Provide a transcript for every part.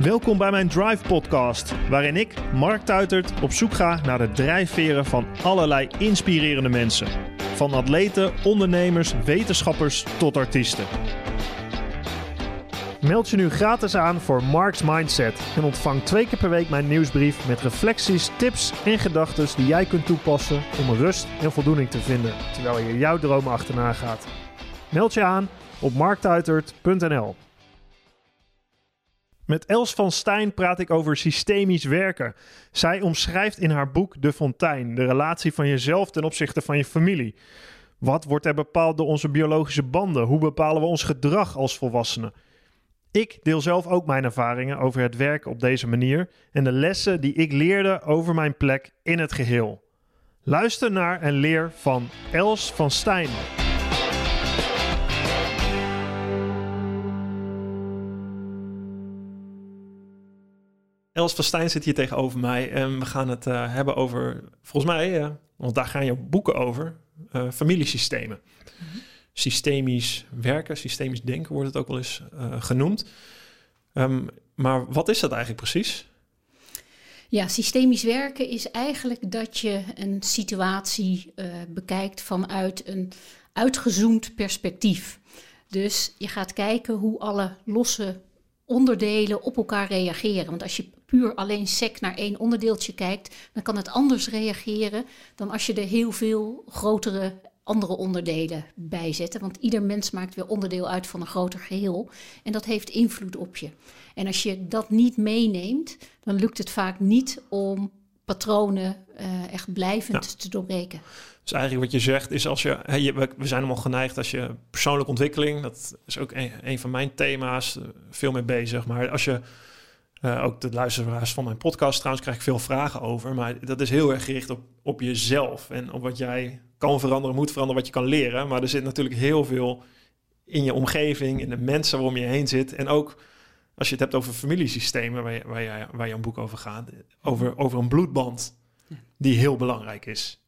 Welkom bij mijn Drive Podcast, waarin ik, Mark Tuitert, op zoek ga naar de drijfveren van allerlei inspirerende mensen. Van atleten, ondernemers, wetenschappers tot artiesten. Meld je nu gratis aan voor Mark's Mindset en ontvang twee keer per week mijn nieuwsbrief met reflecties, tips en gedachten die jij kunt toepassen om rust en voldoening te vinden terwijl je jouw dromen achterna gaat. Meld je aan op marktuitert.nl. Met Els van Stijn praat ik over systemisch werken. Zij omschrijft in haar boek De Fontein de relatie van jezelf ten opzichte van je familie. Wat wordt er bepaald door onze biologische banden? Hoe bepalen we ons gedrag als volwassenen? Ik deel zelf ook mijn ervaringen over het werken op deze manier en de lessen die ik leerde over mijn plek in het geheel. Luister naar en leer van Els van Stijn. Els van Stijn zit hier tegenover mij en we gaan het uh, hebben over, volgens mij, uh, want daar gaan je boeken over, uh, familiesystemen. Mm -hmm. Systemisch werken, systemisch denken wordt het ook wel eens genoemd. Um, maar wat is dat eigenlijk precies? Ja, systemisch werken is eigenlijk dat je een situatie bekijkt vanuit een uitgezoomd perspectief. Dus je gaat kijken hoe alle losse onderdelen op elkaar reageren. Want als je puur alleen sec naar één onderdeeltje kijkt, dan kan het anders reageren dan als je er heel veel grotere andere onderdelen bij zet. Want ieder mens maakt weer onderdeel uit van een groter geheel. En dat heeft invloed op je. En als je dat niet meeneemt, dan lukt het vaak niet om patronen uh, echt blijvend ja. te doorbreken. Dus eigenlijk wat je zegt is als je, hey, we zijn allemaal geneigd als je persoonlijke ontwikkeling, dat is ook een, een van mijn thema's, veel mee bezig. Maar als je uh, ook de luisteraars van mijn podcast trouwens krijg ik veel vragen over. Maar dat is heel erg gericht op, op jezelf en op wat jij kan veranderen, moet veranderen, wat je kan leren. Maar er zit natuurlijk heel veel in je omgeving, in de mensen waarom je heen zit. En ook als je het hebt over familiesystemen, waar je, waar je, waar je een boek over gaat, over, over een bloedband die heel belangrijk is.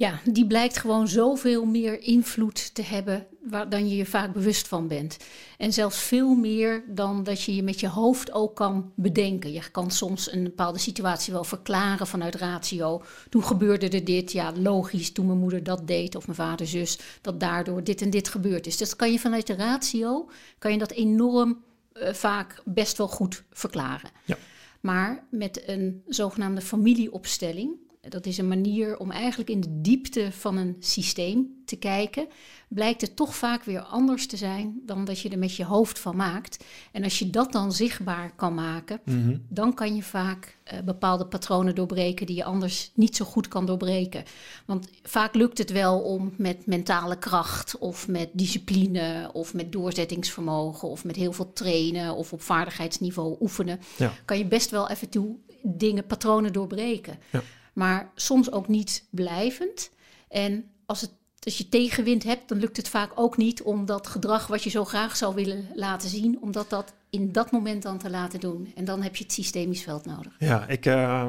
Ja, die blijkt gewoon zoveel meer invloed te hebben waar, dan je je vaak bewust van bent. En zelfs veel meer dan dat je je met je hoofd ook kan bedenken. Je kan soms een bepaalde situatie wel verklaren vanuit ratio. Toen gebeurde er dit, ja logisch, toen mijn moeder dat deed of mijn vader, zus, dat daardoor dit en dit gebeurd is. Dus dat kan je vanuit de ratio, kan je dat enorm uh, vaak best wel goed verklaren. Ja. Maar met een zogenaamde familieopstelling, dat is een manier om eigenlijk in de diepte van een systeem te kijken. Blijkt het toch vaak weer anders te zijn dan dat je er met je hoofd van maakt. En als je dat dan zichtbaar kan maken, mm -hmm. dan kan je vaak uh, bepaalde patronen doorbreken die je anders niet zo goed kan doorbreken. Want vaak lukt het wel om met mentale kracht of met discipline of met doorzettingsvermogen of met heel veel trainen of op vaardigheidsniveau oefenen, ja. kan je best wel even toe dingen, patronen doorbreken. Ja maar soms ook niet blijvend. En als, het, als je tegenwind hebt, dan lukt het vaak ook niet om dat gedrag wat je zo graag zou willen laten zien, om dat, dat in dat moment dan te laten doen. En dan heb je het systemisch veld nodig. Ja, ik, uh,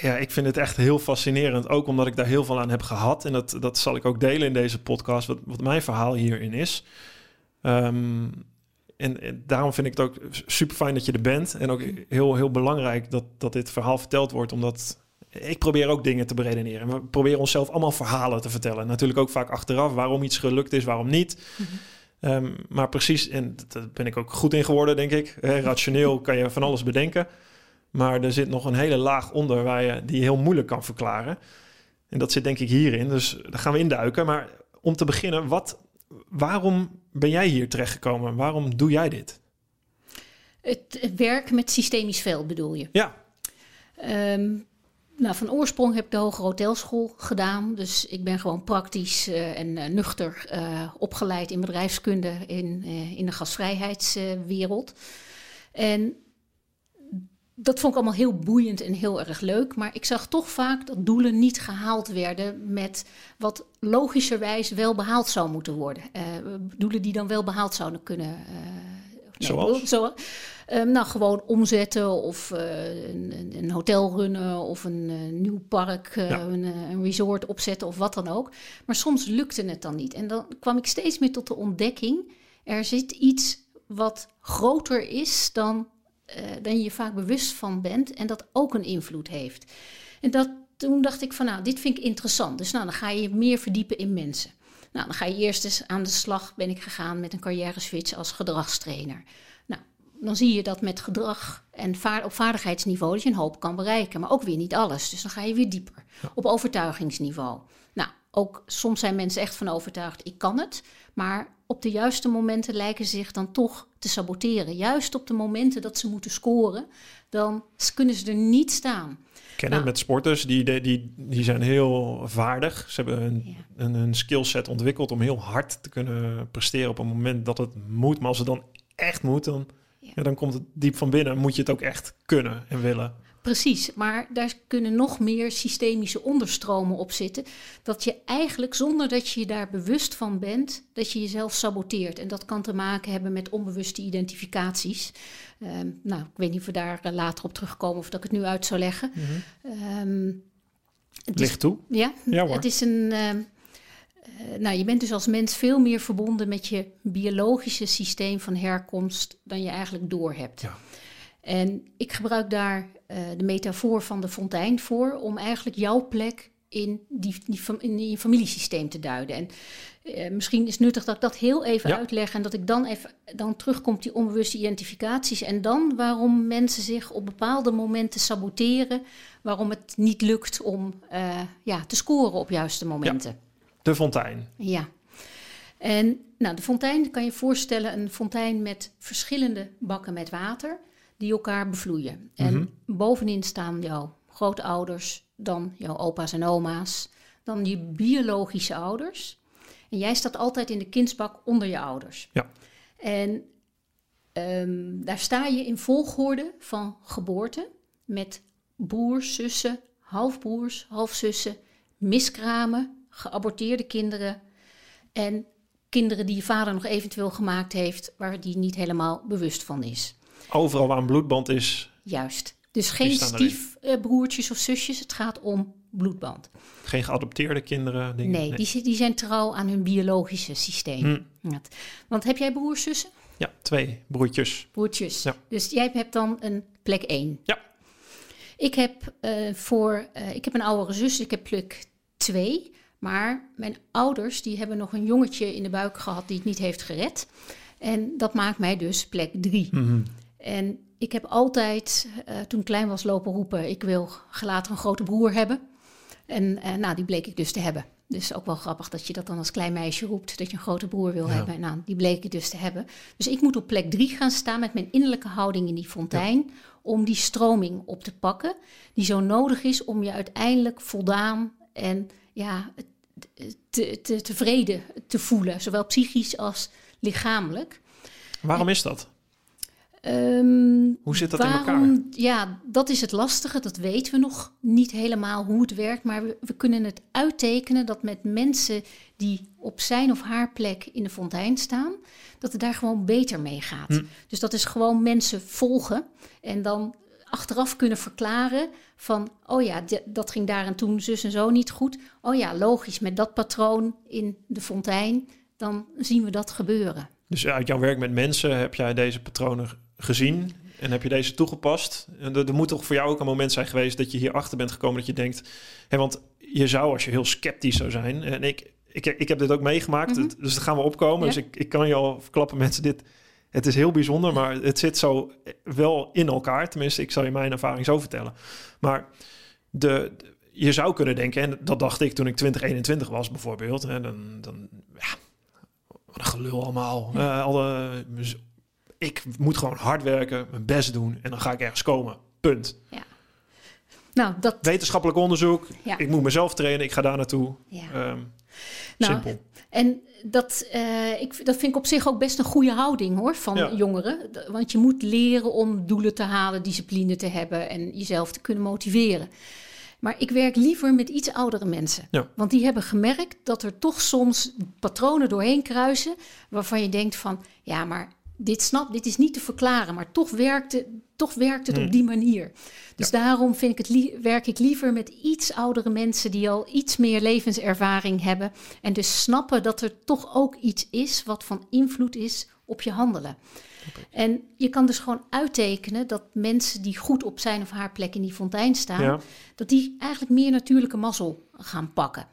ja, ik vind het echt heel fascinerend, ook omdat ik daar heel veel aan heb gehad. En dat, dat zal ik ook delen in deze podcast, wat, wat mijn verhaal hierin is. Um, en, en, daarom vind ik het ook super fijn dat je er bent. En ook heel, heel belangrijk dat, dat dit verhaal verteld wordt, omdat ik probeer ook dingen te beredeneren. We proberen onszelf allemaal verhalen te vertellen. Natuurlijk ook vaak achteraf waarom iets gelukt is, waarom niet. Mm-hmm. um, maar precies, en daar ben ik ook goed in geworden, denk ik. rationeel kan je van alles bedenken. Maar er zit nog een hele laag onder waar je, die je heel moeilijk kan verklaren. En dat zit denk ik hierin. Dus daar gaan we induiken. Maar om te beginnen, wat, waarom ben jij hier terechtgekomen? Waarom doe jij dit? Het, werk met systemisch veld bedoel je? Ja. Um, nou, van oorsprong heb ik de Hoge Hotelschool gedaan. Dus ik ben gewoon praktisch uh, en uh, nuchter uh, opgeleid in bedrijfskunde in, in de gasvrijheidswereld. en dat vond ik allemaal heel boeiend en heel erg leuk. Maar ik zag toch vaak dat doelen niet gehaald werden met wat logischerwijs wel behaald zou moeten worden. doelen die dan wel behaald zouden kunnen Zoals? Zo, um, nou, gewoon omzetten of uh, een, een, hotel runnen of een uh, nieuw park, uh, ja. een, een, resort opzetten of wat dan ook. Maar soms lukte het dan niet. En dan kwam ik steeds meer tot de ontdekking, er zit iets wat groter is dan dan je je vaak bewust van bent en dat ook een invloed heeft. En dat, toen dacht ik van nou, dit vind ik interessant. Dus nou, dan ga je meer verdiepen in mensen. Nou, dan ga je eerst eens aan de slag, ben ik gegaan met een carrière switch als gedragstrainer. Nou, dan zie je dat met gedrag en op vaardigheidsniveau dat je een hoop kan bereiken, maar ook weer niet alles. Dus dan ga je weer dieper. Op overtuigingsniveau. Nou, ook soms zijn mensen echt van overtuigd, ik kan het. Maar op de juiste momenten lijken ze zich dan toch te saboteren. Juist op de momenten dat ze moeten scoren, dan kunnen ze er niet staan. Ik ken het nou. met sporters, die, die, die zijn heel vaardig. Ze hebben een, een, een skillset ontwikkeld om heel hard te kunnen presteren op een moment dat het moet. Maar als het dan echt moet, dan, ja. dan komt het diep van binnen. Moet je het ook echt kunnen en willen. Precies, maar daar kunnen nog meer systemische onderstromen op zitten. Dat je eigenlijk, zonder dat je je daar bewust van bent, dat je jezelf saboteert. En dat kan te maken hebben met onbewuste identificaties. Ehm, nou, ik weet niet of we daar eh, later op terugkomen of dat ik het nu uit zou leggen. Mm Ligt toe? Ja, ja het is een... Ehm, eh, nou, je bent dus als mens veel meer verbonden met je biologische systeem van herkomst dan je eigenlijk doorhebt. Ja. En ik gebruik daar uh, de metafoor van de fontein voor om eigenlijk jouw plek in, die, die, in je familiesysteem te duiden. En uh, misschien is het nuttig dat ik dat heel even uitleg en dat ik dan even dan terugkom op die onbewuste identificaties en dan waarom mensen zich op bepaalde momenten saboteren, waarom het niet lukt om uh, ja, te scoren op juiste momenten. Ja. De fontein. Ja. En nou, de fontein kan je voorstellen een fontein met verschillende bakken met water die elkaar bevloeien. En mhm. bovenin staan jouw grootouders, dan jouw opa's en oma's, dan je biologische ouders. En jij staat altijd in de kindsbak onder je ouders. Ja. En ehm, daar sta je in volgorde van geboorte met broers, zussen, halfbroers, halfzussen, miskramen, geaborteerde kinderen en kinderen die je vader nog eventueel gemaakt heeft, waar die niet helemaal bewust van is overal waar een bloedband is. Juist. Dus geen stiefbroertjes of zusjes, het gaat om bloedband. Geen geadopteerde kinderen? Dingen? Nee, Die, die zijn trouw aan hun biologische systeem. Hm. Want heb jij broers, zussen? Ja, twee broertjes. Broertjes. Ja. Dus jij hebt dan een plek één. Ja. Ik heb, uh, voor, uh, ik heb een oudere zus, ik heb plek twee. Maar mijn ouders die hebben nog een jongetje in de buik gehad die het niet heeft gered. En dat maakt mij dus plek drie. Mm en ik heb altijd, uh, toen ik klein was, lopen roepen: ik wil later een grote broer hebben. En uh, nou, die bleek ik dus te hebben. Dus ook wel grappig dat je dat dan als klein meisje roept, dat je een grote broer wil hebben. Nou, die bleek ik dus te hebben. Dus ik moet op plek drie gaan staan met mijn innerlijke houding in die fontein. Om die stroming op te pakken, die zo nodig is om je uiteindelijk voldaan en ja, te, te, tevreden te voelen. Zowel psychisch als lichamelijk. Waarom is dat? Um, hoe zit dat in elkaar? Ja, dat is het lastige. Dat weten we nog niet helemaal hoe het werkt. Maar we, we, kunnen het uittekenen dat met mensen die op zijn of haar plek in de fontein staan, dat het daar gewoon beter mee gaat. Hm. Dus dat is gewoon mensen volgen en dan achteraf kunnen verklaren van, oh ja, dat ging daar en toen zus en zo niet goed. Oh ja, logisch, met dat patroon in de fontein, dan zien we dat gebeuren. Dus uit jouw werk met mensen heb jij deze patronen gezien en heb je deze toegepast? En er, moet toch voor jou ook een moment zijn geweest dat je hierachter bent gekomen dat je denkt, hè, want je zou als je heel sceptisch zou zijn, en ik, ik, ik heb dit ook meegemaakt, mhm. dus daar gaan we opkomen. Dus ik, ik kan je al verklappen, mensen, dit, het is heel bijzonder, maar het zit zo wel in elkaar. Tenminste, ik zal je mijn ervaring zo vertellen. Maar de, je zou kunnen denken, en dat dacht ik toen ik 2021 was bijvoorbeeld, hè, dan, dan ja, wat een gelul allemaal. Uh, alle ik moet gewoon hard werken, mijn best doen en dan ga ik ergens komen. Punt. Ja. Nou, dat... Wetenschappelijk onderzoek. Ja. Ik moet mezelf trainen, ik ga daar naartoe. Ja. Um, nou, simpel. En dat, uh, ik, dat vind ik op zich ook best een goede houding hoor, van jongeren. Want je moet leren om doelen te halen, discipline te hebben en jezelf te kunnen motiveren. Maar ik werk liever met iets oudere mensen. Ja. Want die hebben gemerkt dat er toch soms patronen doorheen kruisen. waarvan je denkt van ja, maar dit snap, dit is niet te verklaren, maar toch werkt het, toch werkt het op hmm. die manier. Dus daarom vind ik het werk ik liever met iets oudere mensen die al iets meer levenservaring hebben en dus snappen dat er toch ook iets is wat van invloed is op je handelen. En je kan dus gewoon uittekenen dat mensen die goed op zijn of haar plek in die fontein staan, Ja. dat die eigenlijk meer natuurlijke mazzel gaan pakken.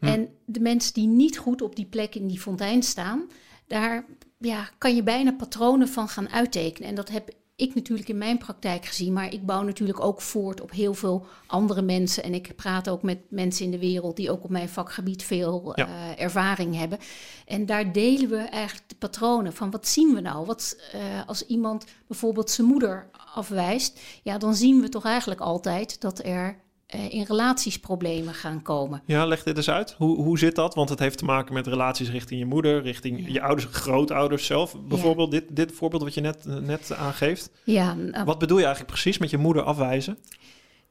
Hm. En de mensen die niet goed op die plek in die fontein staan, daar ja, kan je bijna patronen van gaan uittekenen. En dat heb ik natuurlijk in mijn praktijk gezien, maar ik bouw natuurlijk ook voort op heel veel andere mensen. En ik praat ook met mensen in de wereld die ook op mijn vakgebied veel Ja. eh, ervaring hebben. En daar delen we eigenlijk de patronen van wat zien we nou? Wat, eh, als iemand bijvoorbeeld zijn moeder afwijst, ja, dan zien we toch eigenlijk altijd dat er eh, in relaties problemen gaan komen. Ja, leg dit eens uit. Hoe, hoe zit dat? Want het heeft te maken met relaties richting je moeder, richting Ja. je ouders, grootouders zelf. Bijvoorbeeld dit, dit voorbeeld wat je net, net aangeeft. Ja, nou, Wat bedoel je eigenlijk precies met je moeder afwijzen?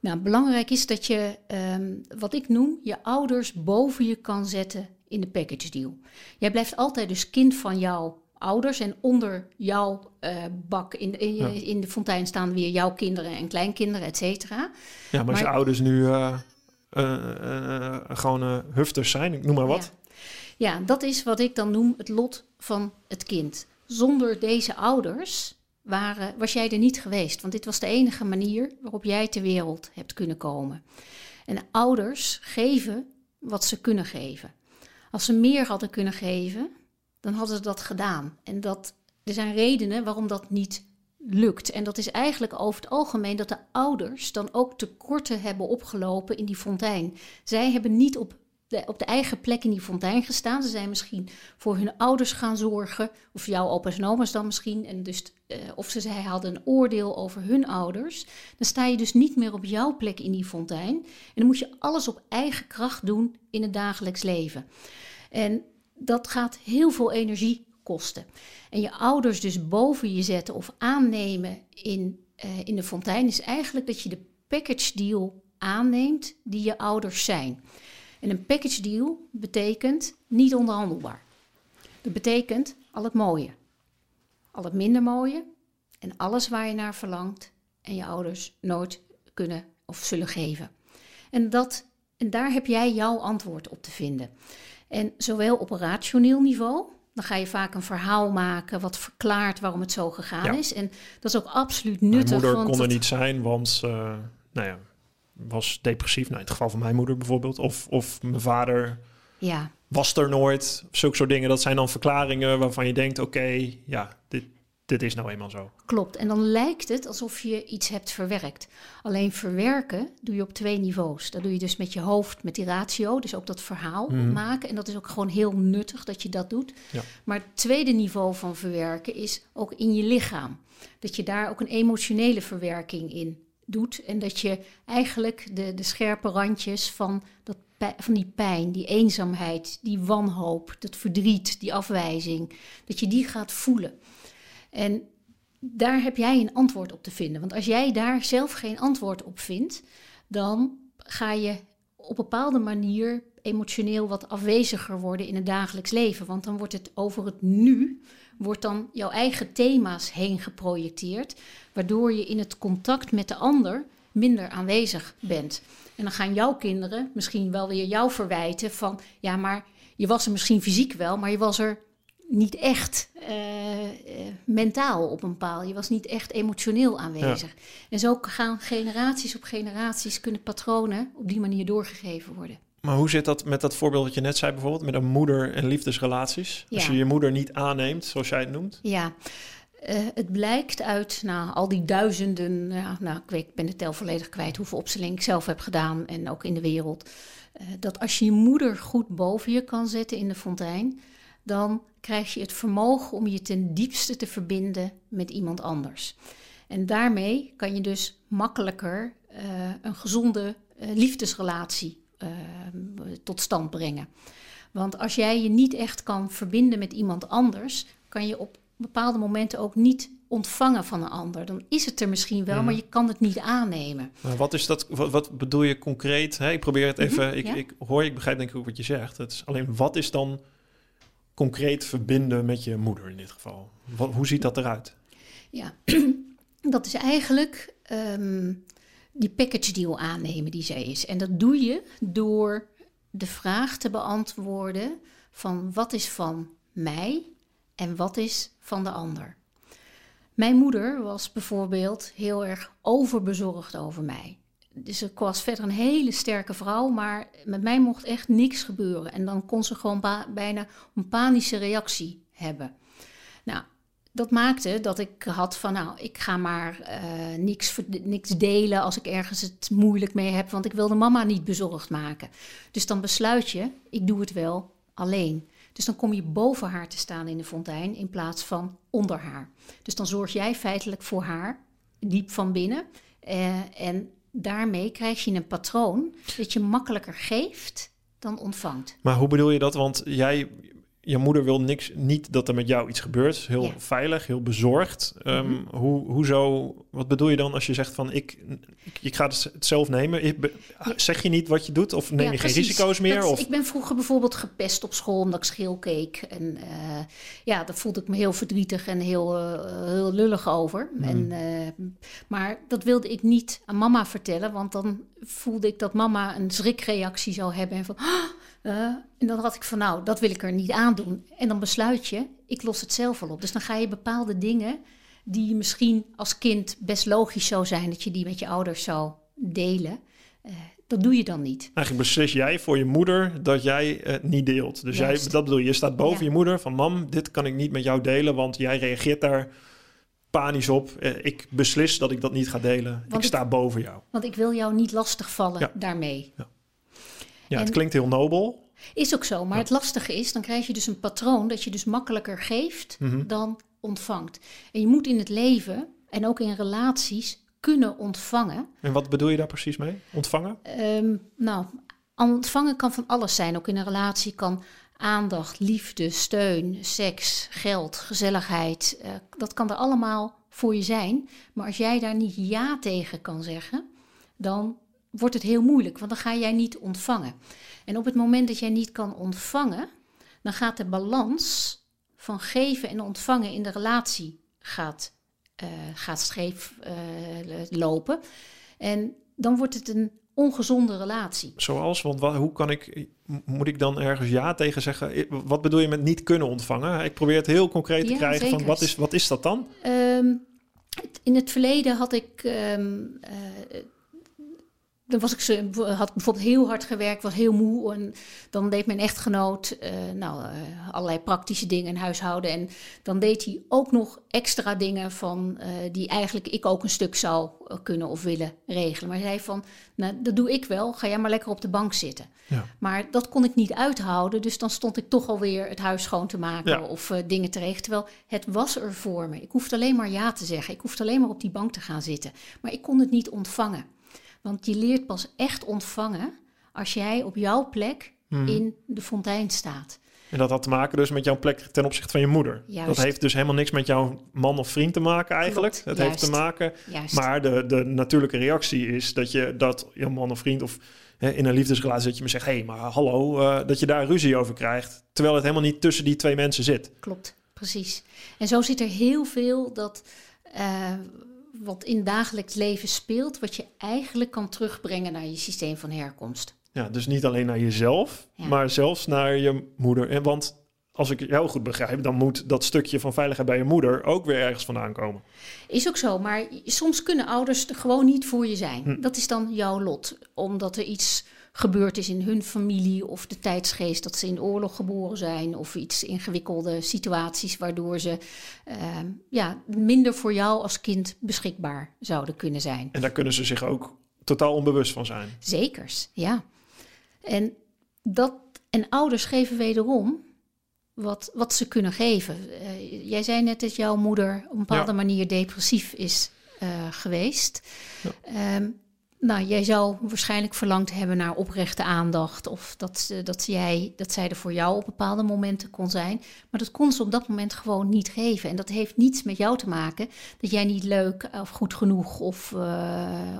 Nou, belangrijk is dat je, ehm, wat ik noem, je ouders boven je kan zetten in de package deal. Jij blijft altijd dus kind van jouw ouders en onder jouw eh, bak in, in, Ja. in de fontein staan weer jouw kinderen en kleinkinderen, et cetera. Ja, maar als je Maar- ouders nu eh, eh, gewoon hufters zijn, ik noem maar wat. Ja. ja, dat is wat ik dan noem het lot van het kind. Zonder deze ouders waren, was jij er niet geweest, want dit was de enige manier waarop jij ter wereld hebt kunnen komen. En ouders geven wat ze kunnen geven. Als ze meer hadden kunnen geven, dan hadden ze dat gedaan. En dat, er zijn redenen waarom dat niet lukt. En dat is eigenlijk over het algemeen dat de ouders dan ook tekorten hebben opgelopen in die fontein. Zij hebben niet op de, op de eigen plek in die fontein gestaan. Ze zijn misschien voor hun ouders gaan zorgen, of jouw opa's en oma's dan misschien. En dus, eh, of ze zij hadden een oordeel over hun ouders. Dan sta je dus niet meer op jouw plek in die fontein. En dan moet je alles op eigen kracht doen in het dagelijks leven. En dat gaat heel veel energie kosten. En je ouders dus boven je zetten of aannemen in, eh, in de fontein is eigenlijk dat je de package deal aanneemt die je ouders zijn. En een package deal betekent niet onderhandelbaar. Dat betekent al het mooie, al het minder mooie en alles waar je naar verlangt en je ouders nooit kunnen of zullen geven. En, dat, en daar heb jij jouw antwoord op te vinden. En zowel op een rationeel niveau, dan ga je vaak een verhaal maken wat verklaart waarom het zo gegaan Ja. is. En dat is ook absoluut Mijn nuttig. moeder want kon er niet zijn, want eh, nou ja, was depressief. Nou, in het geval van mijn moeder bijvoorbeeld. Of, of mijn vader Ja, was er nooit. Zulke soort dingen. Dat zijn dan verklaringen waarvan je denkt, oké, ja, dit, dit is nou eenmaal zo. Klopt. En dan lijkt het alsof je iets hebt verwerkt. Alleen verwerken doe je op twee niveaus. Dat doe je dus met je hoofd, met die ratio, dus ook dat verhaal Mhm. maken. En dat is ook gewoon heel nuttig dat je dat doet. Ja. Maar het tweede niveau van verwerken is ook in je lichaam. Dat je daar ook een emotionele verwerking in doet. En dat je eigenlijk de, de scherpe randjes van, dat, van die pijn, die eenzaamheid, die wanhoop, dat verdriet, die afwijzing, dat je die gaat voelen. En daar heb jij een antwoord op te vinden. Want als jij daar zelf geen antwoord op vindt, dan ga je op een bepaalde manier emotioneel wat afweziger worden in het dagelijks leven. Want dan wordt het over het nu, wordt dan jouw eigen thema's heen geprojecteerd, waardoor je in het contact met de ander minder aanwezig bent. En dan gaan jouw kinderen misschien wel weer jou verwijten van, ja, maar je was er misschien fysiek wel, maar je was er niet echt eh, eh, mentaal op een paal. Je was niet echt emotioneel aanwezig. En zo gaan generaties op generaties kunnen patronen op die manier doorgegeven worden. Maar hoe zit dat met dat voorbeeld wat je net zei bijvoorbeeld, met een moeder en liefdesrelaties? Als je je moeder niet aanneemt, zoals jij het noemt. Ja, eh, het blijkt uit nou, al die duizenden, ja, nou, ik, weet, ik ben de tel volledig kwijt hoeveel opstellingen ik zelf heb gedaan en ook in de wereld, dat als je je moeder goed boven je kan zetten in de fontein, dan krijg je het vermogen om je ten diepste te verbinden met iemand anders. En daarmee kan je dus makkelijker eh, een gezonde eh, liefdesrelatie eh, tot stand brengen. Want als jij je niet echt kan verbinden met iemand anders, kan je op bepaalde momenten ook niet ontvangen van een ander. Dan is het er misschien wel, Mhm. maar je kan het niet aannemen. Maar wat is dat? Wat, wat bedoel je concreet? Hè, ik probeer het even. Mhm, ik, ja. ik hoor, ik begrijp denk ik ook wat je zegt. Het is alleen wat is dan concreet verbinden met je moeder in dit geval? Hoe ziet dat eruit? Ja, dat is eigenlijk ehm, die package deal aannemen die zij is. En dat doe je door de vraag te beantwoorden van wat is van mij en wat is van de ander. Mijn moeder was bijvoorbeeld heel erg overbezorgd over mij. Dus ik was verder een hele sterke vrouw, maar met mij mocht echt niks gebeuren. En dan kon ze gewoon bijna een panische reactie hebben. Nou, dat maakte dat ik had van, nou, ik ga maar uh, niks, niks delen als ik ergens het moeilijk mee heb, want ik wilde mama niet bezorgd maken. Dus dan besluit je, ik doe het wel alleen. Dus dan kom je boven haar te staan in de fontein in plaats van onder haar. Dus dan zorg jij feitelijk voor haar, diep van binnen. Uh, en daarmee krijg je een patroon dat je makkelijker geeft dan ontvangt. Maar hoe bedoel je dat? Want jij je moeder wil niks, niet dat er met jou iets gebeurt. Heel veilig, heel bezorgd. Um, mm hoe, hoezo, wat bedoel je dan als je zegt van ik, ik, ik ga het zelf nemen? Ik, zeg je niet wat je doet of neem je geen risico's meer? of? Ik ben vroeger bijvoorbeeld gepest op school omdat ik scheel keek. En uh, ja, daar voelde ik me heel verdrietig en heel, uh, heel lullig over. Mm. En, uh, maar dat wilde ik niet aan mama vertellen, want dan voelde ik dat mama een schrikreactie zou hebben. En van, uh, en dan had ik van, nou, dat wil ik er niet aan doen. En dan besluit je, ik los het zelf wel op. Dus dan ga je bepaalde dingen die misschien als kind best logisch zou zijn... dat je die met je ouders zou delen, uh, dat doe je dan niet. Eigenlijk beslis jij voor je moeder dat jij het niet deelt. Dus jij, dat bedoel je, je staat boven je moeder van... mam, dit kan ik niet met jou delen, want jij reageert daar panisch op. Eh, ik beslis dat ik dat niet ga delen. ik sta boven jou. Want ik wil jou niet lastigvallen daarmee. Ja. Ja, het klinkt heel nobel. Is ook zo, maar het lastige is, dan krijg je dus een patroon dat je dus makkelijker geeft mhm. dan ontvangt. En je moet in het leven en ook in relaties kunnen ontvangen. En wat bedoel je daar precies mee? Ontvangen? Um, nou, ontvangen kan van alles zijn. Ook in een relatie kan aandacht, liefde, steun, seks, geld, gezelligheid. Uh, dat kan er allemaal voor je zijn. Maar als jij daar niet ja tegen kan zeggen, dan wordt het heel moeilijk, want dan ga jij niet ontvangen. En op het moment dat jij niet kan ontvangen, dan gaat de balans van geven en ontvangen in de relatie gaat, uh, gaat scheef uh, lopen. En dan wordt het een ongezonde relatie. Zoals, want wat, hoe kan ik, moet ik dan ergens ja tegen zeggen? Wat bedoel je met niet kunnen ontvangen? Ik probeer het heel concreet te krijgen van wat is, wat is dat dan? Um, in het verleden had ik um, uh, dan was ik ze, had bijvoorbeeld heel hard gewerkt, was heel moe. En dan deed mijn echtgenoot uh, nou, uh, allerlei praktische dingen in huishouden. En dan deed hij ook nog extra dingen van, uh, die eigenlijk ik ook een stuk zou kunnen of willen regelen. Maar hij zei van, nou, dat doe ik wel, ga jij maar lekker op de bank zitten. Ja. Maar dat kon ik niet uithouden, dus dan stond ik toch alweer het huis schoon te maken of dingen te regelen. Terwijl het was er voor me. Ik hoefde alleen maar ja te zeggen. Ik hoefde alleen maar op die bank te gaan zitten. Maar ik kon het niet ontvangen. Want je leert pas echt ontvangen als jij op jouw plek hmm. in de fontein staat. En dat had te maken dus met jouw plek ten opzichte van je moeder. Juist. Dat heeft dus helemaal niks met jouw man of vriend te maken eigenlijk. Klopt. Het heeft te maken. Juist. Maar de, de natuurlijke reactie is dat je dat je man of vriend of hè, in een liefdesrelatie dat je me zegt: hé, hey, maar hallo, uh, dat je daar ruzie over krijgt. Terwijl het helemaal niet tussen die twee mensen zit. Klopt, precies. En zo zit er heel veel dat. Uh, wat in dagelijks leven speelt, wat je eigenlijk kan terugbrengen naar je systeem van herkomst. Ja, dus niet alleen naar jezelf, maar zelfs naar je moeder. En want als ik jou goed begrijp, dan moet dat stukje van veiligheid bij je moeder ook weer ergens vandaan komen. Is ook zo, maar soms kunnen ouders er gewoon niet voor je zijn. Hm. Dat is dan jouw lot, omdat er iets gebeurd is in hun familie of de tijdsgeest dat ze in oorlog geboren zijn of iets ingewikkelde situaties waardoor ze uh, ja, minder voor jou als kind beschikbaar zouden kunnen zijn. En daar kunnen ze zich ook totaal onbewust van zijn. Zekers, ja. En, dat, en ouders geven wederom wat, wat ze kunnen geven. Uh, jij zei net dat jouw moeder op een bepaalde manier depressief is uh, geweest. Ja. Um, nou, jij zou waarschijnlijk verlangd hebben naar oprechte aandacht. Of dat, dat, jij, dat zij er voor jou op bepaalde momenten kon zijn. Maar dat kon ze op dat moment gewoon niet geven. En dat heeft niets met jou te maken dat jij niet leuk of goed genoeg of, uh,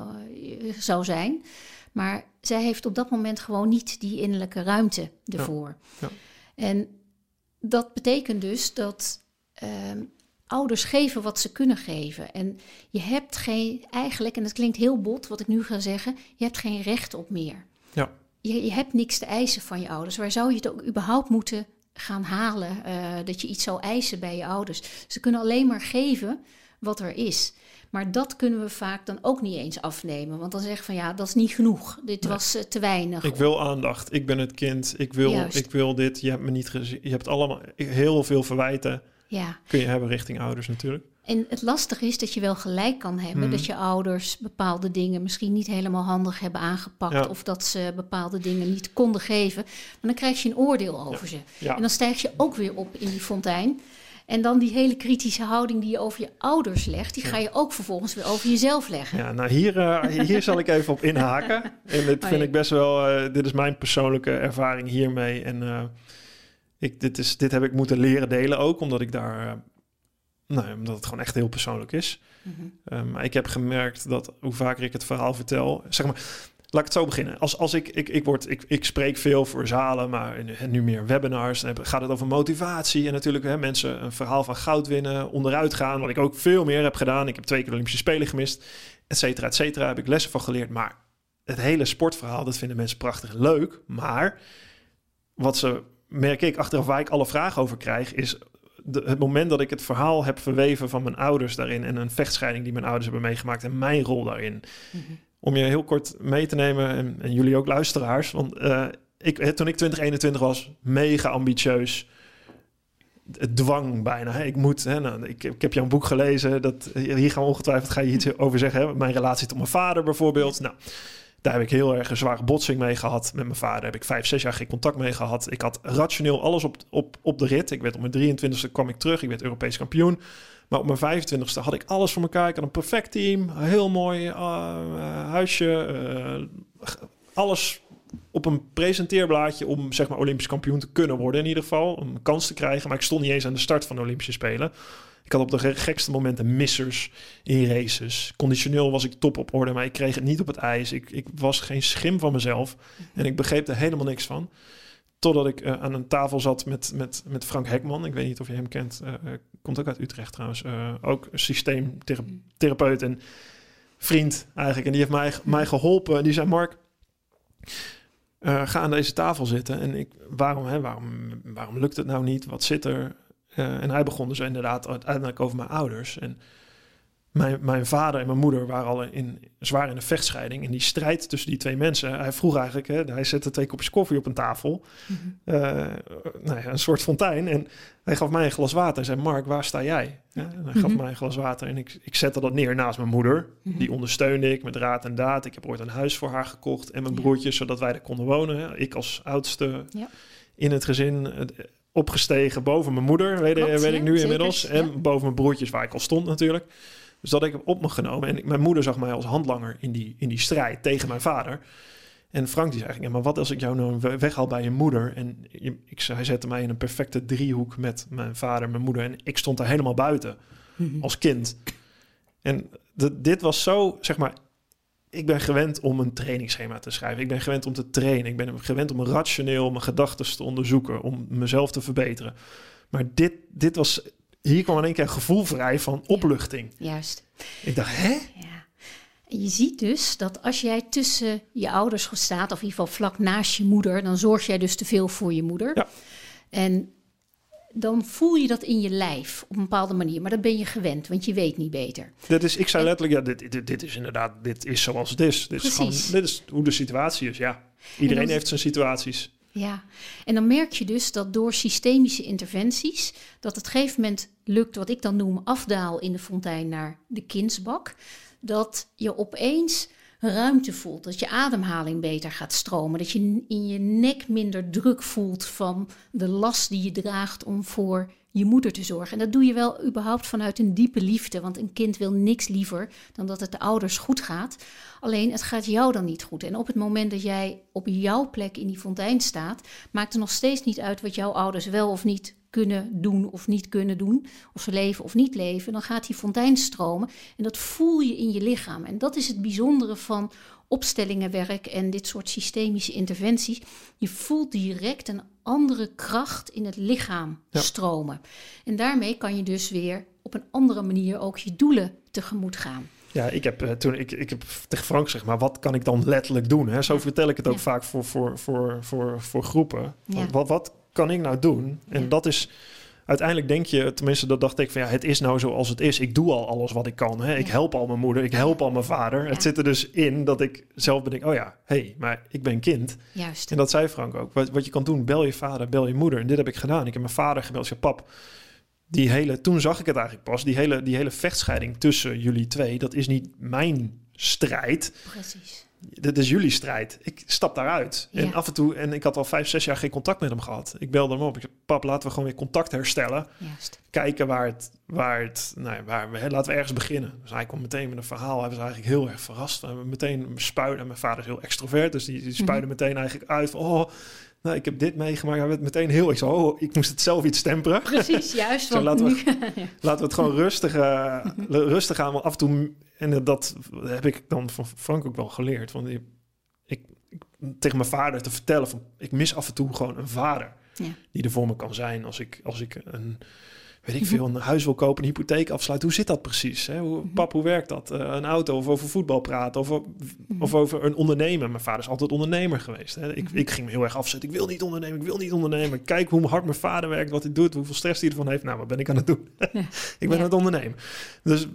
zou zijn. Maar zij heeft op dat moment gewoon niet die innerlijke ruimte ervoor. Ja. En dat betekent dus dat. Uh, ouders geven wat ze kunnen geven. En je hebt geen, eigenlijk, en dat klinkt heel bot wat ik nu ga zeggen, je hebt geen recht op meer. Ja. Je, je hebt niks te eisen van je ouders. Waar zou je het ook überhaupt moeten gaan halen? Uh, dat je iets zou eisen bij je ouders. Ze kunnen alleen maar geven wat er is. Maar dat kunnen we vaak dan ook niet eens afnemen. Want dan zeggen van ja, dat is niet genoeg. Dit was eh, te weinig. Ik wil aandacht. Ik ben het kind. Ik wil, Juist. ik wil dit. Je hebt me niet gezien. Je hebt allemaal heel veel verwijten. Ja, Kun je hebben richting ouders natuurlijk. en het lastige is dat je wel gelijk kan hebben. Mhm. Dat je ouders bepaalde dingen misschien niet helemaal handig hebben aangepakt. Ja. Of dat ze bepaalde dingen niet konden geven. Maar dan krijg je een oordeel over ze. Ja. En dan stijg je ook weer op in die fontein. En dan die hele kritische houding die je over je ouders legt, die ga je ook vervolgens weer over jezelf leggen. Ja, nou hier, eh, hier zal ik even op inhaken. En dit Oh, vind ik best wel, eh, dit is mijn persoonlijke ervaring hiermee. En eh, ik, dit, is, dit heb ik moeten leren delen ook, omdat ik daar, eh, nou, omdat het gewoon echt heel persoonlijk is. Mhm. Eh, maar ik heb gemerkt dat hoe vaker ik het verhaal vertel, zeg maar, laat ik het zo beginnen. Als, als ik, ik, ik, word, ik, ik spreek veel voor zalen, maar nu meer webinars, dan gaat het over motivatie en natuurlijk hè, mensen een verhaal van goud winnen, onderuit gaan, wat ik ook veel meer heb gedaan. Ik heb twee keer de Olympische Spelen gemist, et cetera, et cetera, heb ik lessen van geleerd. Maar het hele sportverhaal, dat vinden mensen prachtig en leuk, maar wat ze, merk ik, achteraf waar ik alle vragen over krijg, is de, het moment dat ik het verhaal heb verweven van mijn ouders daarin en een vechtscheiding die mijn ouders hebben meegemaakt en mijn rol daarin. Mhm. Om je heel kort mee te nemen, en, en jullie ook luisteraars, want eh, ik, toen ik 2021 was, mega ambitieus. Het dwang bijna. Hè. Ik moet, hè, nou, ik, ik heb jouw boek gelezen. Dat, hier gaan we ongetwijfeld ga je iets over zeggen. Hè. Mijn relatie tot mijn vader bijvoorbeeld. Nou, daar heb ik heel erg een zware botsing mee gehad. Met mijn vader heb ik vijf, zes jaar geen contact mee gehad. Ik had rationeel alles op, op, op de rit. Ik werd op mijn 23e kwam ik terug. Ik werd Europees kampioen. Maar op mijn 25e had ik alles voor elkaar. Ik had een perfect team. Heel mooi uh, huisje. Uh, alles op een presenteerblaadje om zeg maar Olympisch kampioen te kunnen worden in ieder geval. Om een kans te krijgen. Maar ik stond niet eens aan de start van de Olympische Spelen. Ik had op de gekste momenten missers in races. Conditioneel was ik top op orde, maar ik kreeg het niet op het ijs. Ik, ik was geen schim van mezelf en ik begreep er helemaal niks van. Totdat ik uh, aan een tafel zat met, met, met Frank Hekman. Ik weet niet of je hem kent. Uh, komt ook uit Utrecht trouwens. Uh, ook systeemtherapeut en vriend eigenlijk. En die heeft mij, mij geholpen. En die zei, Mark, ga aan deze tafel zitten. En ik, waarom, hè, waarom, waarom lukt het nou niet? Wat zit er? Uh, en hij begon dus inderdaad uiteindelijk over mijn ouders. En mijn, mijn vader en mijn moeder waren al in, zwaar in een vechtscheiding. En die strijd tussen die twee mensen. Hij vroeg eigenlijk, hè, hij zette twee kopjes koffie op een tafel. Mm-hmm. Uh, nou ja, een soort fontein. En hij gaf mij een glas water en zei, Mark, waar sta jij? Ja, en hij mm-hmm. gaf mij een glas water en ik, ik zette dat neer naast mijn moeder. Mm-hmm. Die ondersteunde ik met raad en daad. Ik heb ooit een huis voor haar gekocht en mijn ja. broertjes, zodat wij er konden wonen. Ik als oudste in het gezin opgestegen boven mijn moeder, weet, Klopt, weet ik nu inmiddels. En boven mijn broertjes, waar ik al stond natuurlijk. Dus dat ik heb op me genomen. En ik, mijn moeder zag mij als handlanger in die, in die strijd tegen mijn vader. En Frank die zei eigenlijk, ja, maar wat als ik jou nou weghaal bij je moeder? En je, ik, hij zette mij in een perfecte driehoek met mijn vader en mijn moeder. En ik stond daar helemaal buiten mm-hmm. als kind. En de, dit was zo, zeg maar, ik ben gewend om een trainingsschema te schrijven. Ik ben gewend om te trainen. Ik ben gewend om rationeel mijn gedachten te onderzoeken, om mezelf te verbeteren. Maar dit, dit was, hier kwam in één keer een gevoel vrij van opluchting. Ja, juist. Ik dacht, hè? Ja. En je ziet dus dat als jij tussen je ouders staat, of in ieder geval vlak naast je moeder, dan zorg jij dus te veel voor je moeder. Ja. En dan voel je dat in je lijf op een bepaalde manier. Maar dat ben je gewend, want je weet niet beter. Dit is, ik zei letterlijk, ja, dit, dit, dit is inderdaad, dit is zoals het is. Dit is, gewoon, dit is hoe de situatie is, ja. Iedereen dan, heeft zijn situaties. Ja, en dan merk je dus dat door systemische interventies, dat het gegeven moment lukt, wat ik dan noem afdaal in de fontein naar de kindsbak, dat je opeens ruimte voelt, dat je ademhaling beter gaat stromen, dat je in je nek minder druk voelt van de last die je draagt om voor je moeder te zorgen. En dat doe je wel überhaupt vanuit een diepe liefde, want een kind wil niks liever dan dat het de ouders goed gaat. Alleen het gaat jou dan niet goed. En op het moment dat jij op jouw plek in die fontein staat, maakt het nog steeds niet uit wat jouw ouders wel of niet kunnen doen of niet kunnen doen, of ze leven of niet leven, dan gaat die fontein stromen en dat voel je in je lichaam. En dat is het bijzondere van opstellingenwerk en dit soort systemische interventies. Je voelt direct een andere kracht in het lichaam ja. stromen. En daarmee kan je dus weer op een andere manier ook je doelen tegemoet gaan. Ja, ik heb uh, toen ik, ik heb tegen Frank gezegd, maar wat kan ik dan letterlijk doen? Hè? Zo vertel ik het ook ja. vaak voor, voor, voor, voor, voor groepen. Ja. Wat, wat kan ik nou doen? En dat is uiteindelijk denk je, tenminste dat dacht ik van ja, het is nou zoals het is. Ik doe al alles wat ik kan. Hè? Ik help al mijn moeder, ik help al mijn vader. Ja. Het zit er dus in dat ik zelf bedenk, oh ja, hé, hey, maar ik ben kind. Juist. En dat zei Frank ook. Wat, wat je kan doen, bel je vader, bel je moeder. En dit heb ik gedaan. Ik heb mijn vader gebeld. Zei, pap, die hele, toen zag ik het eigenlijk pas. Die hele, die hele vechtscheiding tussen jullie twee, dat is niet mijn strijd. Precies. Dit is jullie strijd. Ik stap daaruit. Ja. En af en toe, en ik had al vijf, zes jaar geen contact met hem gehad. Ik belde hem op. Ik zei, pap, laten we gewoon weer contact herstellen. Juist. Kijken waar het, waar het, nou waar we, laten we ergens beginnen. Dus hij komt meteen met een verhaal. Hij was eigenlijk heel erg verrast. We hebben meteen spuien. En mijn vader is heel extrovert, dus die, die spuide meteen eigenlijk uit van, oh, nou, ik heb dit meegemaakt. Hij werd meteen heel, ik zei, oh, ik moest het zelf iets temperen. Precies, juist. Zo, laten we- ja. Laten we het gewoon rustig, eh, rustig aan. Want af en toe, en dat heb ik dan van Frank ook wel geleerd. Want ik, ik, ik- tegen mijn vader te vertellen van, ik mis af en toe gewoon een vader. Ja. Die er voor me kan zijn als ik, als ik een, weet ik veel, een huis wil kopen, een hypotheek afsluiten. Hoe zit dat precies? Hè? Hoe, pap, hoe werkt dat? Eh, een auto of over voetbal praten of, o- of over een ondernemer. Mijn vader is altijd ondernemer geweest. Hè? Ik, ik ging me heel erg afzetten. Ik wil niet ondernemen, ik wil niet ondernemen. Kijk hoe hard mijn vader werkt, wat hij doet, hoeveel stress hij ervan heeft. Nou, wat ben ik aan het doen? ik ben Ja. aan het ondernemen. Dus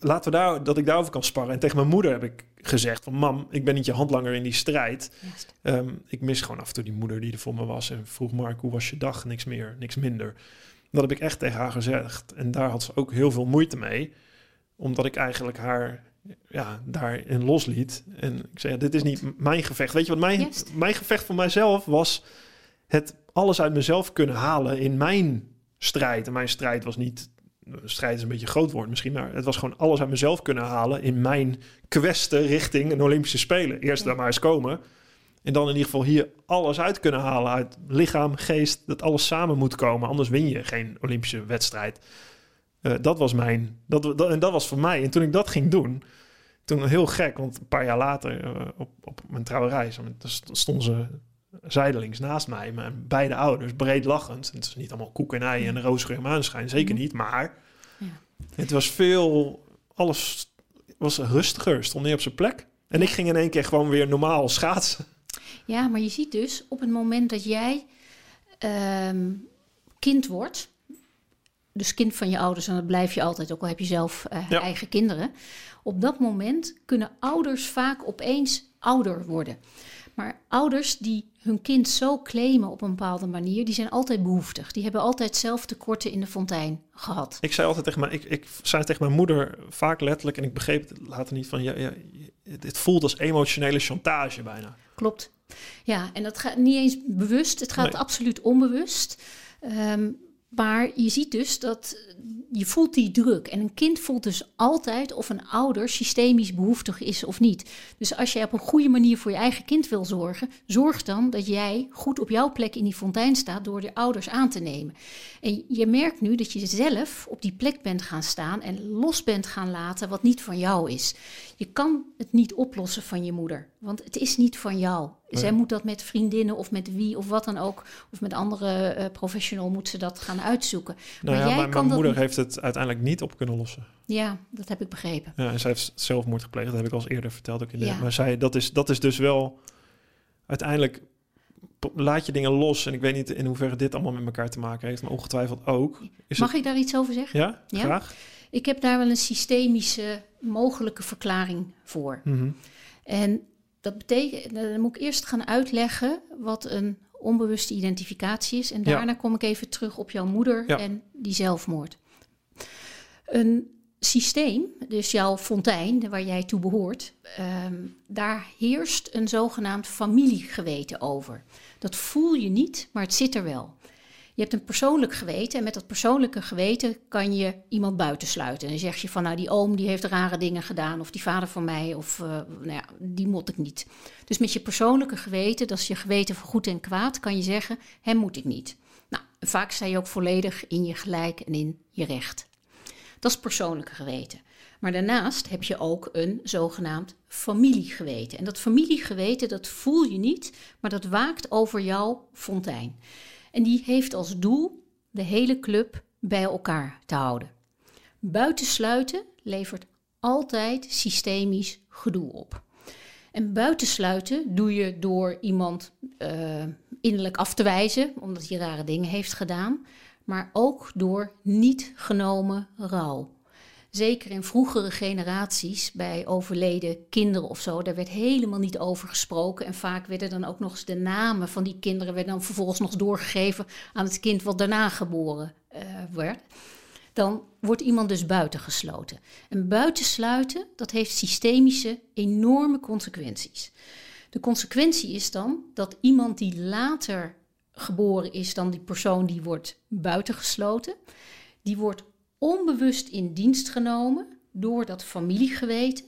laten we daar, dat ik daarover kan sparren. En tegen mijn moeder heb ik gezegd van... mam, ik ben niet je handlanger in die strijd. Ehm, ik mis gewoon af en toe die moeder die er voor me was. En vroeg Mark, hoe was je dag? Niks meer, niks minder. Dat heb ik echt tegen haar gezegd. En daar had ze ook heel veel moeite mee. Omdat ik eigenlijk haar ja, daarin losliet. En ik zei, ja, dit is niet mijn gevecht. Weet je wat mijn, mijn gevecht voor mijzelf was... het alles uit mezelf kunnen halen in mijn strijd. En mijn strijd was niet... Strijd is een beetje een groot woord misschien, maar het was gewoon alles uit mezelf kunnen halen in mijn kwesten richting een Olympische Spelen. Eerst Ja. daar maar eens komen. En dan in ieder geval hier alles uit kunnen halen uit lichaam, geest, dat alles samen moet komen. Anders win je geen Olympische wedstrijd. Eh, dat was mijn, dat, dat, en dat was voor mij. En toen ik dat ging doen, toen heel gek, want een paar jaar later eh, op, op mijn st- stonden ze zijdelings naast mij, mijn beide ouders, breed lachend. En het is niet allemaal koek en ei en roosgeur maanschijn, zeker Mhm. niet, maar Ja. het was veel, alles was rustiger, stond niet op zijn plek. En ik ging in één keer gewoon weer normaal schaatsen. Ja, maar je ziet dus op het moment dat jij ehm, kind wordt, dus kind van je ouders, en dat blijf je altijd, ook al heb je zelf eh, Ja. eigen kinderen. Op dat moment kunnen ouders vaak opeens ouder worden. Maar ouders die hun kind zo claimen op een bepaalde manier, die zijn altijd behoeftig. Die hebben altijd zelf tekorten in de fontein gehad. Ik zei altijd tegen mijn, ik, ik zei tegen mijn moeder vaak letterlijk, en ik begreep het later niet van, ja, ja, het voelt als emotionele chantage bijna. Klopt. Ja, en dat gaat niet eens bewust, het gaat Nee. absoluut onbewust. Ehm, maar je ziet dus dat je voelt die druk. En een kind voelt dus altijd of een ouder systemisch behoeftig is of niet. Dus als jij op een goede manier voor je eigen kind wil zorgen, zorg dan dat jij goed op jouw plek in die fontein staat door de ouders aan te nemen. En je merkt nu dat je zelf op die plek bent gaan staan en los bent gaan laten wat niet van jou is. Je kan het niet oplossen van je moeder, want het is niet van jou. Zij moet dat met vriendinnen of met wie of wat dan ook, of met andere eh professional moet ze dat gaan uitzoeken. Nou maar ja, jij mijn, kan mijn moeder niet. heeft het uiteindelijk niet op kunnen lossen. Ja, dat heb ik begrepen. Ja, en zij heeft zelfmoord gepleegd, dat heb ik al eens eerder verteld. Ook in de, Ja. Maar zij, dat, is, dat is dus wel... Uiteindelijk laat je dingen los. En ik weet niet in hoeverre dit allemaal met elkaar te maken heeft, maar ongetwijfeld ook. Is Mag het, ik daar iets over zeggen? ja, Ja? graag. Ik heb daar wel een systemische mogelijke verklaring voor. Mhm. En dat betekent, dan moet ik eerst gaan uitleggen wat een onbewuste identificatie is. En Ja. daarna kom ik even terug op jouw moeder Ja. en die zelfmoord. Een systeem, dus jouw fontein, waar jij toe behoort, ehm, daar heerst een zogenaamd familiegeweten over. Dat voel je niet, maar het zit er wel. Je hebt een persoonlijk geweten en met dat persoonlijke geweten kan je iemand buitensluiten. En dan zeg je van, nou die oom die heeft rare dingen gedaan of die vader van mij of eh, nou ja, die mot ik niet. Dus met je persoonlijke geweten, dat is je geweten voor goed en kwaad, kan je zeggen, hem moet ik niet. Nou, vaak sta je ook volledig in je gelijk en in je recht. Dat is persoonlijke geweten. Maar daarnaast heb je ook een zogenaamd familiegeweten. En dat familiegeweten, dat voel je niet, maar dat waakt over jouw fontein. En die heeft als doel de hele club bij elkaar te houden. Buitensluiten levert altijd systemisch gedoe op. En buitensluiten doe je door iemand eh, innerlijk af te wijzen, omdat hij rare dingen heeft gedaan. maar ook door niet genomen rouw. Zeker in vroegere generaties, bij overleden kinderen of zo, daar werd helemaal niet over gesproken. En vaak werden dan ook nog eens de namen van die kinderen werden dan vervolgens nog doorgegeven aan het kind wat daarna geboren uh, werd. Dan wordt iemand dus buitengesloten. En buitensluiten, dat heeft systemische enorme consequenties. De consequentie is dan dat iemand die later geboren is dan die persoon die wordt buitengesloten, die wordt onbewust in dienst genomen door dat familiegeweten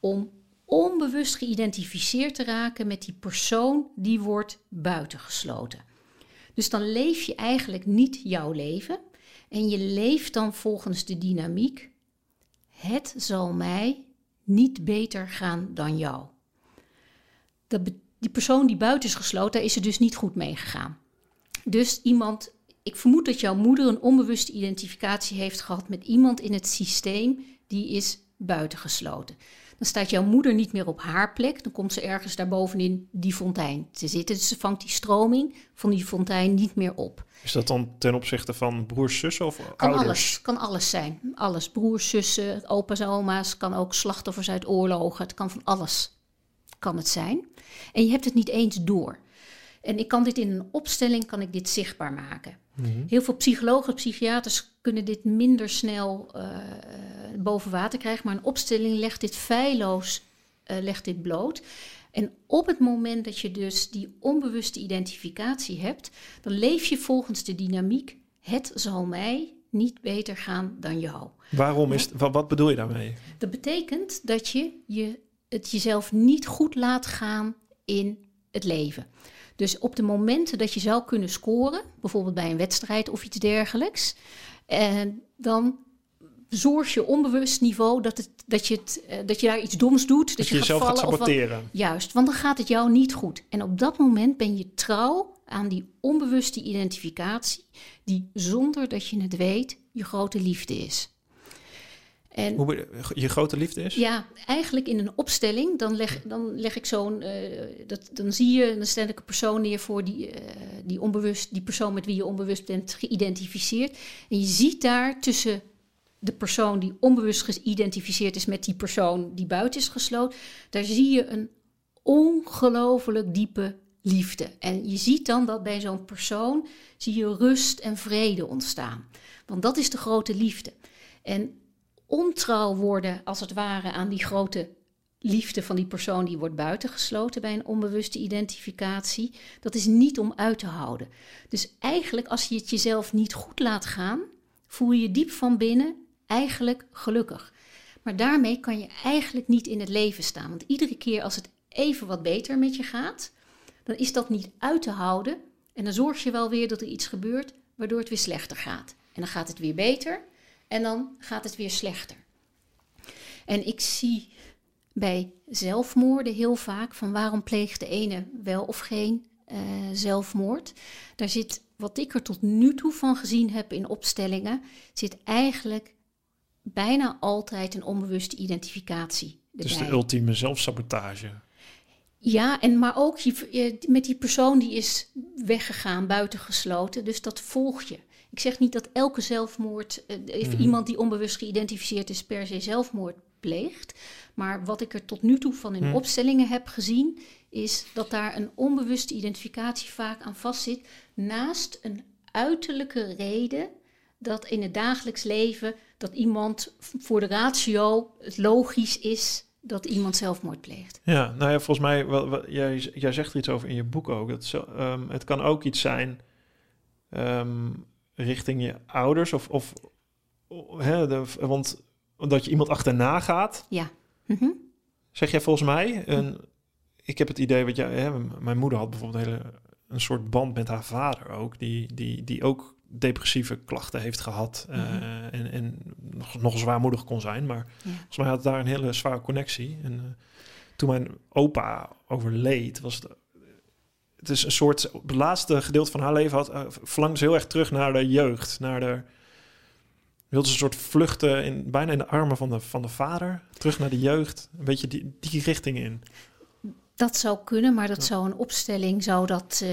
om onbewust geïdentificeerd te raken met die persoon die wordt buitengesloten. Dus dan leef je eigenlijk niet jouw leven en je leeft dan volgens de dynamiek: het zal mij niet beter gaan dan jou. die persoon die buiten is gesloten, daar is er dus niet goed mee gegaan. Dus iemand ik vermoed dat jouw moeder een onbewuste identificatie heeft gehad met iemand in het systeem die is buitengesloten. Dan staat jouw moeder niet meer op haar plek, dan komt ze ergens daarbovenin die fontein te zitten. Dus ze vangt die stroming van die fontein niet meer op. Is dat dan ten opzichte van broers, zussen of kan ouders? Alles, kan alles zijn. Alles. Broers, zussen, opa's, oma's, kan ook slachtoffers uit oorlogen. Het kan van alles kan het zijn. En je hebt het niet eens door. En ik kan dit in een opstelling kan ik dit zichtbaar maken. Mhm. Heel veel psychologen, psychiaters kunnen dit minder snel uh, boven water krijgen, maar een opstelling legt dit feilloos uh, legt dit bloot. En op het moment dat je dus die onbewuste identificatie hebt, dan leef je volgens de dynamiek: het zal mij niet beter gaan dan jou. Waarom is wat, wat bedoel je daarmee? Dat betekent dat je, je het jezelf niet goed laat gaan in het leven. Dus op de momenten dat je zou kunnen scoren, bijvoorbeeld bij een wedstrijd of iets dergelijks, en dan zorg je onbewust niveau dat, het, dat, je, het, eh, dat je daar iets doms doet. Dat, dat je, je jezelf gaat saboteren. Wat, juist, want dan gaat het jou niet goed. En op dat moment ben je trouw aan die onbewuste identificatie, die zonder dat je het weet je grote liefde is. En, Hoe je grote liefde is? Ja, eigenlijk in een opstelling, dan leg, dan leg ik zo'n, uh, dat, dan zie je, dan stel ik een persoon neer voor die, uh, die onbewust, die persoon met wie je onbewust bent geïdentificeerd. En je ziet daar tussen de persoon die onbewust geïdentificeerd is met die persoon die buiten is gesloten, daar zie je een ongelooflijk diepe liefde. En je ziet dan dat bij zo'n persoon zie je rust en vrede ontstaan. Want dat is de grote liefde. En ontrouw worden, als het ware, aan die grote liefde van die persoon die wordt buitengesloten bij een onbewuste identificatie, dat is niet om uit te houden. Dus eigenlijk, als je het jezelf niet goed laat gaan, voel je je diep van binnen eigenlijk gelukkig. Maar daarmee kan je eigenlijk niet in het leven staan. Want iedere keer als het even wat beter met je gaat, dan is dat niet uit te houden. En dan zorg je wel weer dat er iets gebeurt waardoor het weer slechter gaat. En dan gaat het weer beter. En dan gaat het weer slechter. En ik zie bij zelfmoorden heel vaak van waarom pleegt de ene wel of geen uh, zelfmoord. Daar zit, wat ik er tot nu toe van gezien heb in opstellingen, zit eigenlijk bijna altijd een onbewuste identificatie. Erbij. Dus de ultieme zelfsabotage. Ja, en maar ook je, met die persoon die is weggegaan, buitengesloten. Dus dat volg je. Ik zeg niet dat elke zelfmoord, uh, iemand die onbewust geïdentificeerd is, per se zelfmoord pleegt. Maar wat ik er tot nu toe van in mhm. opstellingen heb gezien, is dat daar een onbewuste identificatie vaak aan vastzit. Naast een uiterlijke reden dat in het dagelijks leven dat iemand voor de ratio het logisch is dat iemand zelfmoord pleegt. Ja, nou ja, volgens mij, wel, jij, jij zegt er iets over in je boek ook. Dat zo, um, het kan ook iets zijn. Um, richting je ouders? Of, of hè, de, want dat je iemand achterna gaat. Ja. Mhm. Zeg jij volgens mij, een, ik heb het idee, wat jij, hè, mijn moeder had bijvoorbeeld een, hele, een soort band met haar vader ook, die, die, die ook depressieve klachten heeft gehad uh, en, en nog, nog zwaarmoedig kon zijn. Maar volgens mij had daar een hele zware connectie. En uh, toen mijn opa overleed, was het het is een soort, het laatste gedeelte van haar leven had, uh, verlangde ze heel erg terug naar de jeugd, naar de, wilde ze een soort vluchten in, bijna in de armen van de, van de vader, terug naar de jeugd, een beetje die, die richting in. Dat zou kunnen, maar dat zou een opstelling zou dat uh,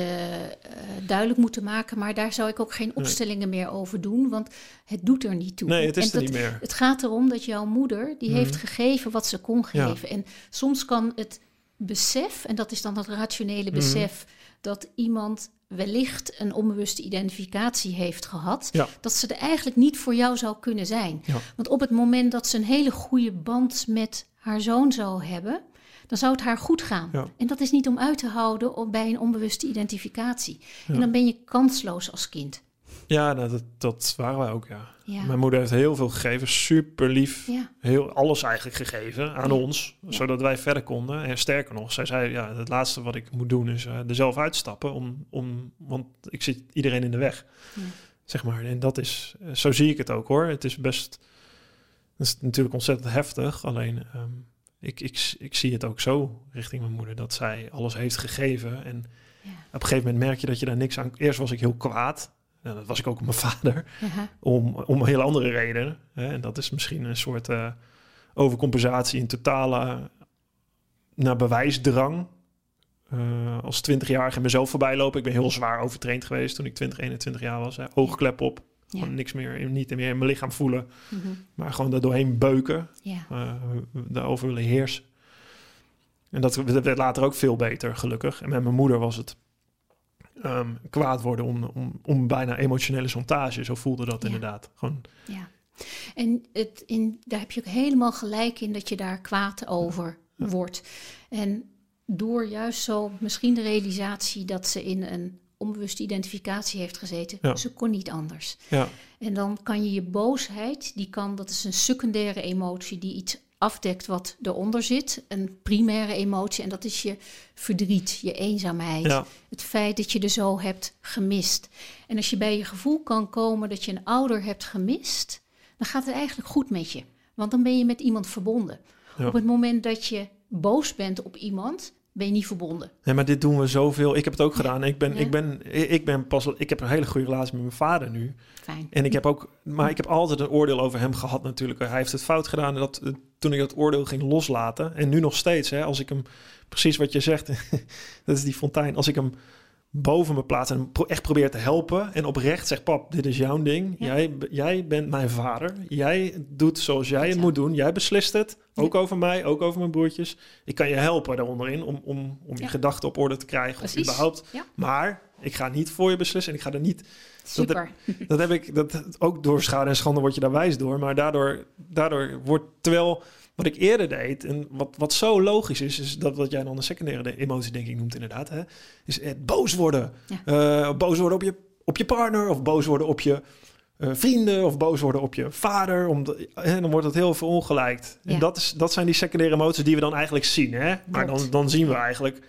duidelijk moeten maken. Maar daar zou ik ook geen opstellingen meer over doen, want het doet er niet toe. Nee, het is en er niet meer. Het gaat erom dat jouw moeder, die heeft mhm. gegeven wat ze kon geven. En soms kan het besef, en dat is dan het rationele mhm. besef, dat iemand wellicht een onbewuste identificatie heeft gehad, dat ze er eigenlijk niet voor jou zou kunnen zijn. Want op het moment dat ze een hele goede band met haar zoon zou hebben, dan zou het haar goed gaan. En dat is niet om uit te houden bij een onbewuste identificatie. En dan ben je kansloos als kind. Ja, nou, dat, dat waren wij ook, ja. Mijn moeder heeft heel veel gegeven, super lief. Heel, alles eigenlijk gegeven aan ons, zodat wij verder konden. En sterker nog, zij zei, ja, het laatste wat ik moet doen is uh, er zelf uitstappen, om, om, want ik zit iedereen in de weg, zeg maar. En dat is, eh, zo zie ik het ook hoor. Het is best, het is natuurlijk ontzettend heftig, alleen... Ehm, ik, ik, ik zie het ook zo richting mijn moeder, dat zij alles heeft gegeven. En op een gegeven moment merk je dat je daar niks aan... Eerst was ik heel kwaad. Nou, dat was ik ook op mijn vader. Om, om een hele andere reden. Hè? En dat is misschien een soort uh, overcompensatie in totale naar bewijsdrang. Uh, als 20-jarige mezelf voorbij lopen. Ik ben heel zwaar overtraind geweest toen ik 20, 21 jaar was. Hè? Oogklep op. Gewoon niks meer, niet meer in mijn lichaam voelen. Mhm. Maar gewoon daar doorheen beuken. Ja. Uh, daarover willen heersen. En dat werd later ook veel beter, gelukkig. En met mijn moeder was het um, kwaad worden om, om, om bijna emotionele zontage. Zo voelde dat inderdaad. Gewoon. Ja. En het in, daar heb je ook helemaal gelijk in dat je daar kwaad over wordt. En door juist zo misschien de realisatie dat ze in een onbewuste identificatie heeft gezeten. Ze kon niet anders. Ja. En dan kan je je boosheid, die kan, dat is een secundaire emotie die iets afdekt wat eronder zit. Een primaire emotie en dat is je verdriet, je eenzaamheid. Het feit dat je er zo hebt gemist. En als je bij je gevoel kan komen dat je een ouder hebt gemist, dan gaat het eigenlijk goed met je. Want dan ben je met iemand verbonden. Op het moment dat je boos bent op iemand, ben je niet verbonden. Nee, maar dit doen we zoveel. Ik heb het ook gedaan. Ik ben, ik ben, ik ben pas. Ik heb een hele goede relatie met mijn vader nu. Fijn. En ik heb ook, maar ik heb altijd een oordeel over hem gehad natuurlijk. Hij heeft het fout gedaan. Dat toen ik dat oordeel ging loslaten. En nu nog steeds. Hè, als ik hem precies wat je zegt. dat is die fontein. Als ik hem boven me plaats en echt probeer te helpen. En oprecht zeg, pap, dit is jouw ding. Jij, jij bent mijn vader. Jij doet zoals jij het moet doen. Jij beslist het. Ook over mij, ook over mijn broertjes. Ik kan je helpen daaronderin om, om, om je gedachten op orde te krijgen. Precies. Of überhaupt. Maar ik ga niet voor je beslissen. En ik ga er niet... Super. Dat, dat heb ik, dat, ook door schade en schande word je daar wijs door. Maar daardoor, daardoor wordt, terwijl wat ik eerder deed, en wat, wat zo logisch is, is dat wat jij dan de secundaire emotie, denk ik, noemt inderdaad, hè, is het boos worden. Uh, boos worden op je, op je partner, of boos worden op je uh, vrienden, of boos worden op je vader. Om en dan wordt het heel verongelijkt. Ja. En dat, is, dat zijn die secundaire emoties die we dan eigenlijk zien. Hè? Maar dan, dan zien we eigenlijk...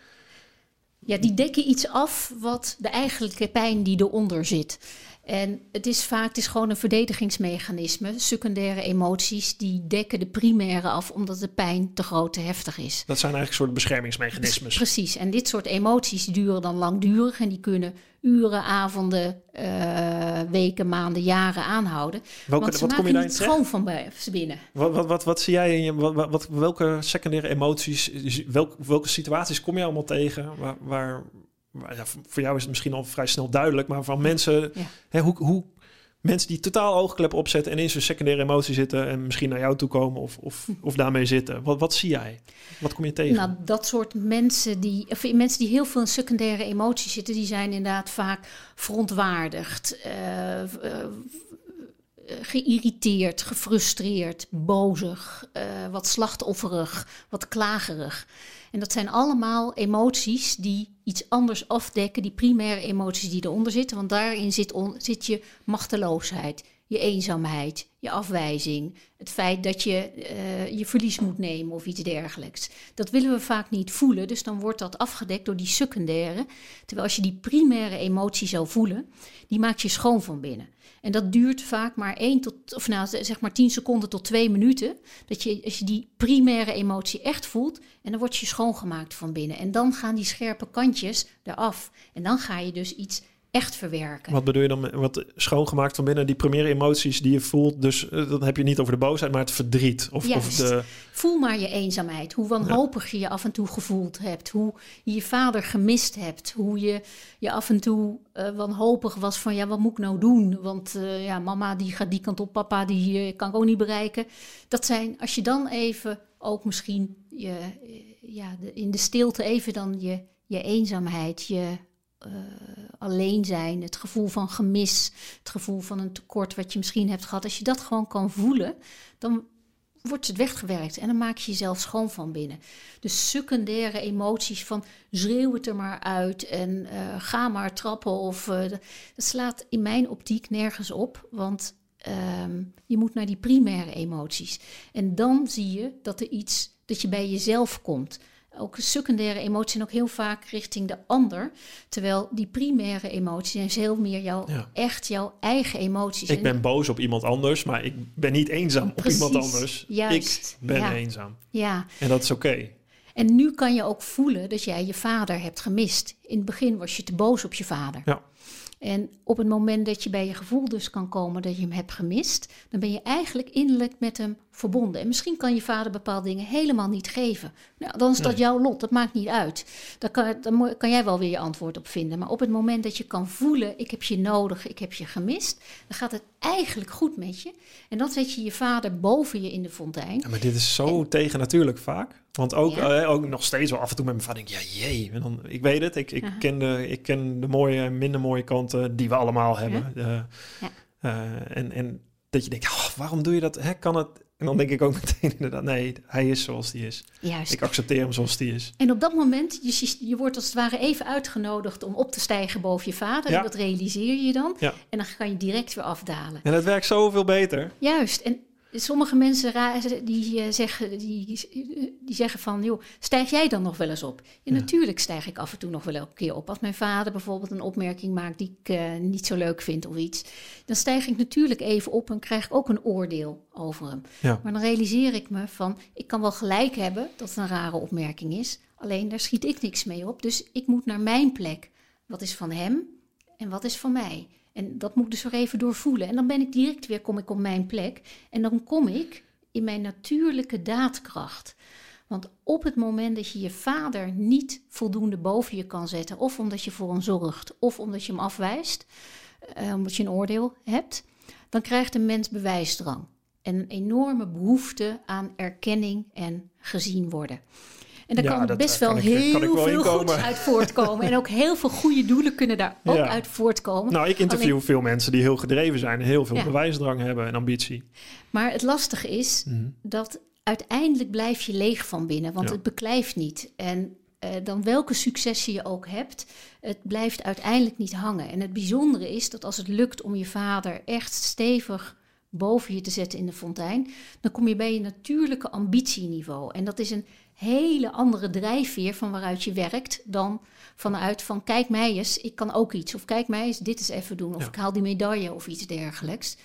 Ja, die dekken iets af wat de eigenlijke pijn die eronder zit. En het is vaak het is gewoon een verdedigingsmechanisme. Secundaire emoties die dekken de primaire af omdat de pijn te groot, te heftig is. Dat zijn eigenlijk soort beschermingsmechanismes. Precies. En dit soort emoties duren dan langdurig en die kunnen uren, avonden, uh, weken, maanden, jaren aanhouden. Welke, Want ze wat kom je daar niet schoon van binnen. Wat, wat, wat, wat zie jij in je, wat, wat, welke secundaire emoties, welke, welke situaties kom je allemaal tegen waar, waar ja, voor jou is het misschien al vrij snel duidelijk, maar van mensen, hè, hoe, hoe mensen die totaal oogklep opzetten en in zijn secundaire emotie zitten en misschien naar jou toe komen of, of, of daarmee zitten. Wat, wat zie jij? Wat kom je tegen? Nou, dat soort mensen die, of mensen die heel veel in secundaire emoties zitten, die zijn inderdaad vaak verontwaardigd, uh, uh, geïrriteerd, gefrustreerd, bozig, uh, wat slachtofferig, wat klagerig. En dat zijn allemaal emoties die iets anders afdekken, die primaire emoties die eronder zitten. Want daarin zit, zit je machteloosheid, je eenzaamheid, je afwijzing, het feit dat je uh, je verlies moet nemen of iets dergelijks. Dat willen we vaak niet voelen, dus dan wordt dat afgedekt door die secundaire. Terwijl als je die primaire emotie zou voelen, die maakt je schoon van binnen. En dat duurt vaak maar 1 tot, of nou, zeg maar 10 seconden tot 2 minuten. Dat je, als je die primaire emotie echt voelt, en dan word je schoongemaakt van binnen. En dan gaan die scherpe kantjes eraf. En dan ga je dus iets echt verwerken. Wat bedoel je dan wat schoongemaakt van binnen? Die primaire emoties die je voelt. Dus uh, dan heb je niet over de boosheid, maar het verdriet. Of, of de... Voel maar je eenzaamheid. Hoe wanhopig je je af en toe gevoeld hebt. Hoe je je vader gemist hebt. Hoe je je af en toe uh, wanhopig was van ja, wat moet ik nou doen? Want uh, ja, mama die gaat die kant op, papa die kan ik ook niet bereiken. Dat zijn, als je dan even ook misschien je, ja, de, in de stilte even dan je, je eenzaamheid, je uh, alleen zijn, het gevoel van gemis, het gevoel van een tekort wat je misschien hebt gehad. Als je dat gewoon kan voelen, dan wordt het weggewerkt en dan maak je jezelf schoon van binnen. De secundaire emoties van schreeuw het er maar uit en uh, ga maar trappen of uh, dat slaat in mijn optiek nergens op, want um, je moet naar die primaire emoties. En dan zie je dat er iets dat je bij jezelf komt ook secundaire emoties zijn ook heel vaak richting de ander. Terwijl die primaire emoties zijn veel meer jouw, echt jouw eigen emoties. Ik ben boos op iemand anders, maar ik ben niet eenzaam op iemand anders. Juist. Ik ben eenzaam. Ja. En dat is oké. En nu kan je ook voelen dat jij je vader hebt gemist. In het begin was je te boos op je vader. Ja. En op het moment dat je bij je gevoel dus kan komen dat je hem hebt gemist, dan ben je eigenlijk innerlijk met hem verbonden. En misschien kan je vader bepaalde dingen helemaal niet geven. Nou, dan is dat jouw lot, dat maakt niet uit. Daar kan, dan kan jij wel weer je antwoord op vinden. Maar op het moment dat je kan voelen, ik heb je nodig, ik heb je gemist, dan gaat het eigenlijk goed met je. En dan zet je je vader boven je in de fontein. Ja, maar dit is zo en, tegennatuurlijk vaak. Want ook, eh, ook nog steeds wel af en toe met mijn vader denk ik, ja jee, en dan, ik weet het, ik, ik, ken de, ik ken de mooie en minder mooie kanten die we allemaal hebben. Ja. Uh, uh, en, en dat je denkt, oh, waarom doe je dat? Hè, kan het, en dan denk ik ook meteen inderdaad, nee, hij is zoals hij is. Juist. Ik accepteer hem zoals hij is. En op dat moment, je, je wordt als het ware even uitgenodigd om op te stijgen boven je vader. Ja. En dat realiseer je dan. Ja. En dan kan je direct weer afdalen. En het werkt zoveel beter. Juist. En sommige mensen die, uh, zeggen, die, die zeggen van, joh, stijg jij dan nog wel eens op? Ja, Natuurlijk stijg ik af en toe nog wel een keer op. Als mijn vader bijvoorbeeld een opmerking maakt die ik uh, niet zo leuk vind of iets, dan stijg ik natuurlijk even op en krijg ik ook een oordeel over hem. Ja. Maar dan realiseer ik me van, ik kan wel gelijk hebben dat het een rare opmerking is, alleen daar schiet ik niks mee op. Dus ik moet naar mijn plek. Wat is van hem en wat is van mij? En dat moet ik dus weer even doorvoelen. En dan ben ik direct weer, kom ik op mijn plek. En dan kom ik in mijn natuurlijke daadkracht. Want op het moment dat je je vader niet voldoende boven je kan zetten, of omdat je voor hem zorgt, of omdat je hem afwijst, uh, omdat je een oordeel hebt, dan krijgt een mens bewijsdrang. En een enorme behoefte aan erkenning en gezien worden. En daar kan best wel heel veel goeds uit voortkomen. en ook heel veel goede doelen kunnen daar ook uit voortkomen. Nou, ik interview veel mensen die heel gedreven zijn heel veel bewijsdrang hebben en ambitie. Maar het lastige is mhm. dat uiteindelijk blijf je leeg van binnen, want het beklijft niet. En uh, dan welke successen je ook hebt, het blijft uiteindelijk niet hangen. En het bijzondere is dat als het lukt om je vader echt stevig boven je te zetten in de fontein, dan kom je bij je natuurlijke ambitieniveau. En dat is een hele andere drijfveer van waaruit je werkt dan vanuit van kijk mij eens, ik kan ook iets. Of kijk mij eens, dit eens even doen. Of ik haal die medaille of iets dergelijks.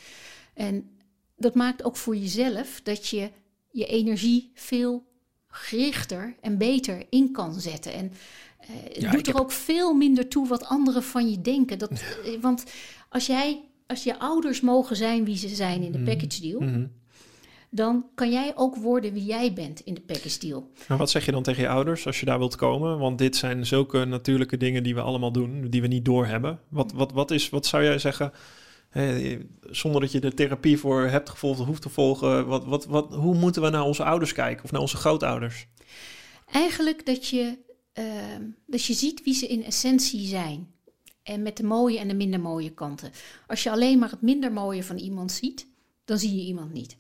En dat maakt ook voor jezelf dat je je energie veel gerichter en beter in kan zetten. En uh, ja, doet er ook veel minder toe wat anderen van je denken. Dat, eh, want als jij, als je ouders mogen zijn wie ze zijn in de mhm. package deal, mhm dan kan jij ook worden wie jij bent in de package deal. Maar wat zeg je dan tegen je ouders als je daar wilt komen? Want dit zijn zulke natuurlijke dingen die we allemaal doen, die we niet doorhebben. Wat, wat, wat, is, wat zou jij zeggen, zonder dat je de therapie voor hebt gevolgd of hoeft te volgen, wat, wat, wat, hoe moeten we naar onze ouders kijken of naar onze grootouders? Eigenlijk dat je, uh, dat je ziet wie ze in essentie zijn. En met de mooie en de minder mooie kanten. Als je alleen maar het minder mooie van iemand ziet, dan zie je iemand niet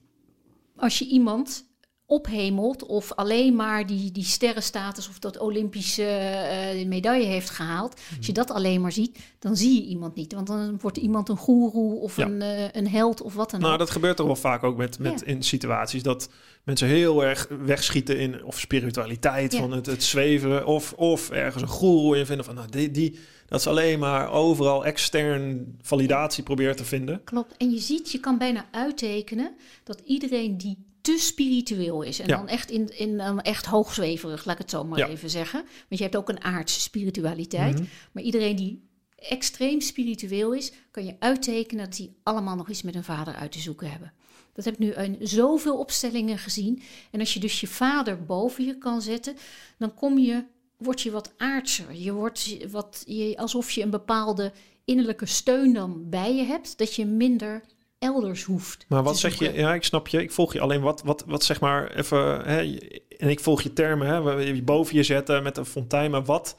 als je iemand ophemelt of alleen maar die, die sterrenstatus of dat Olympische uh, medaille heeft gehaald. Als je mhm. dat alleen maar ziet, dan zie je iemand niet. Want dan wordt iemand een goeroe of een, uh, een held of wat dan nou, ook. dat gebeurt toch wel vaak ook met, met in situaties dat mensen heel erg wegschieten in of spiritualiteit van het, het zweven of, of ergens een goeroe in vinden van nou, die, die dat ze alleen maar overal extern validatie probeert te vinden. Klopt. En je ziet, je kan bijna uittekenen dat iedereen die te spiritueel is. En dan echt in, in echt hoogzweverig, laat ik het zo maar even zeggen. Want je hebt ook een aardse spiritualiteit. Mhm. Maar iedereen die extreem spiritueel is, kan je uittekenen dat die allemaal nog iets met een vader uit te zoeken hebben. Dat heb ik nu in zoveel opstellingen gezien. En als je dus je vader boven je kan zetten, dan kom je, word je wat aardser. Je wordt wat, je, alsof je een bepaalde innerlijke steun dan bij je hebt, dat je minder elders hoeft. Maar wat zeg je? Ja, ik snap je. Ik volg je alleen wat, wat, wat zeg maar even. Hè, en ik volg je termen. Hè, je boven je zetten met een fontein. Maar wat?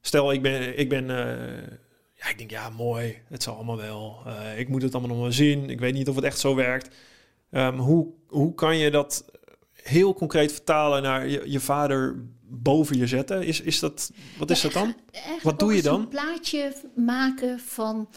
Stel, ik ben, ik ben. Uh, ja, ik denk ja, mooi. Het zal allemaal wel. Uh, ik moet het allemaal nog maar zien. Ik weet niet of het echt zo werkt. Um, hoe, hoe kan je dat heel concreet vertalen naar je, je vader boven je zetten? Is, is dat, wat is dat dan? Wat doe je dan? Een plaatje maken van,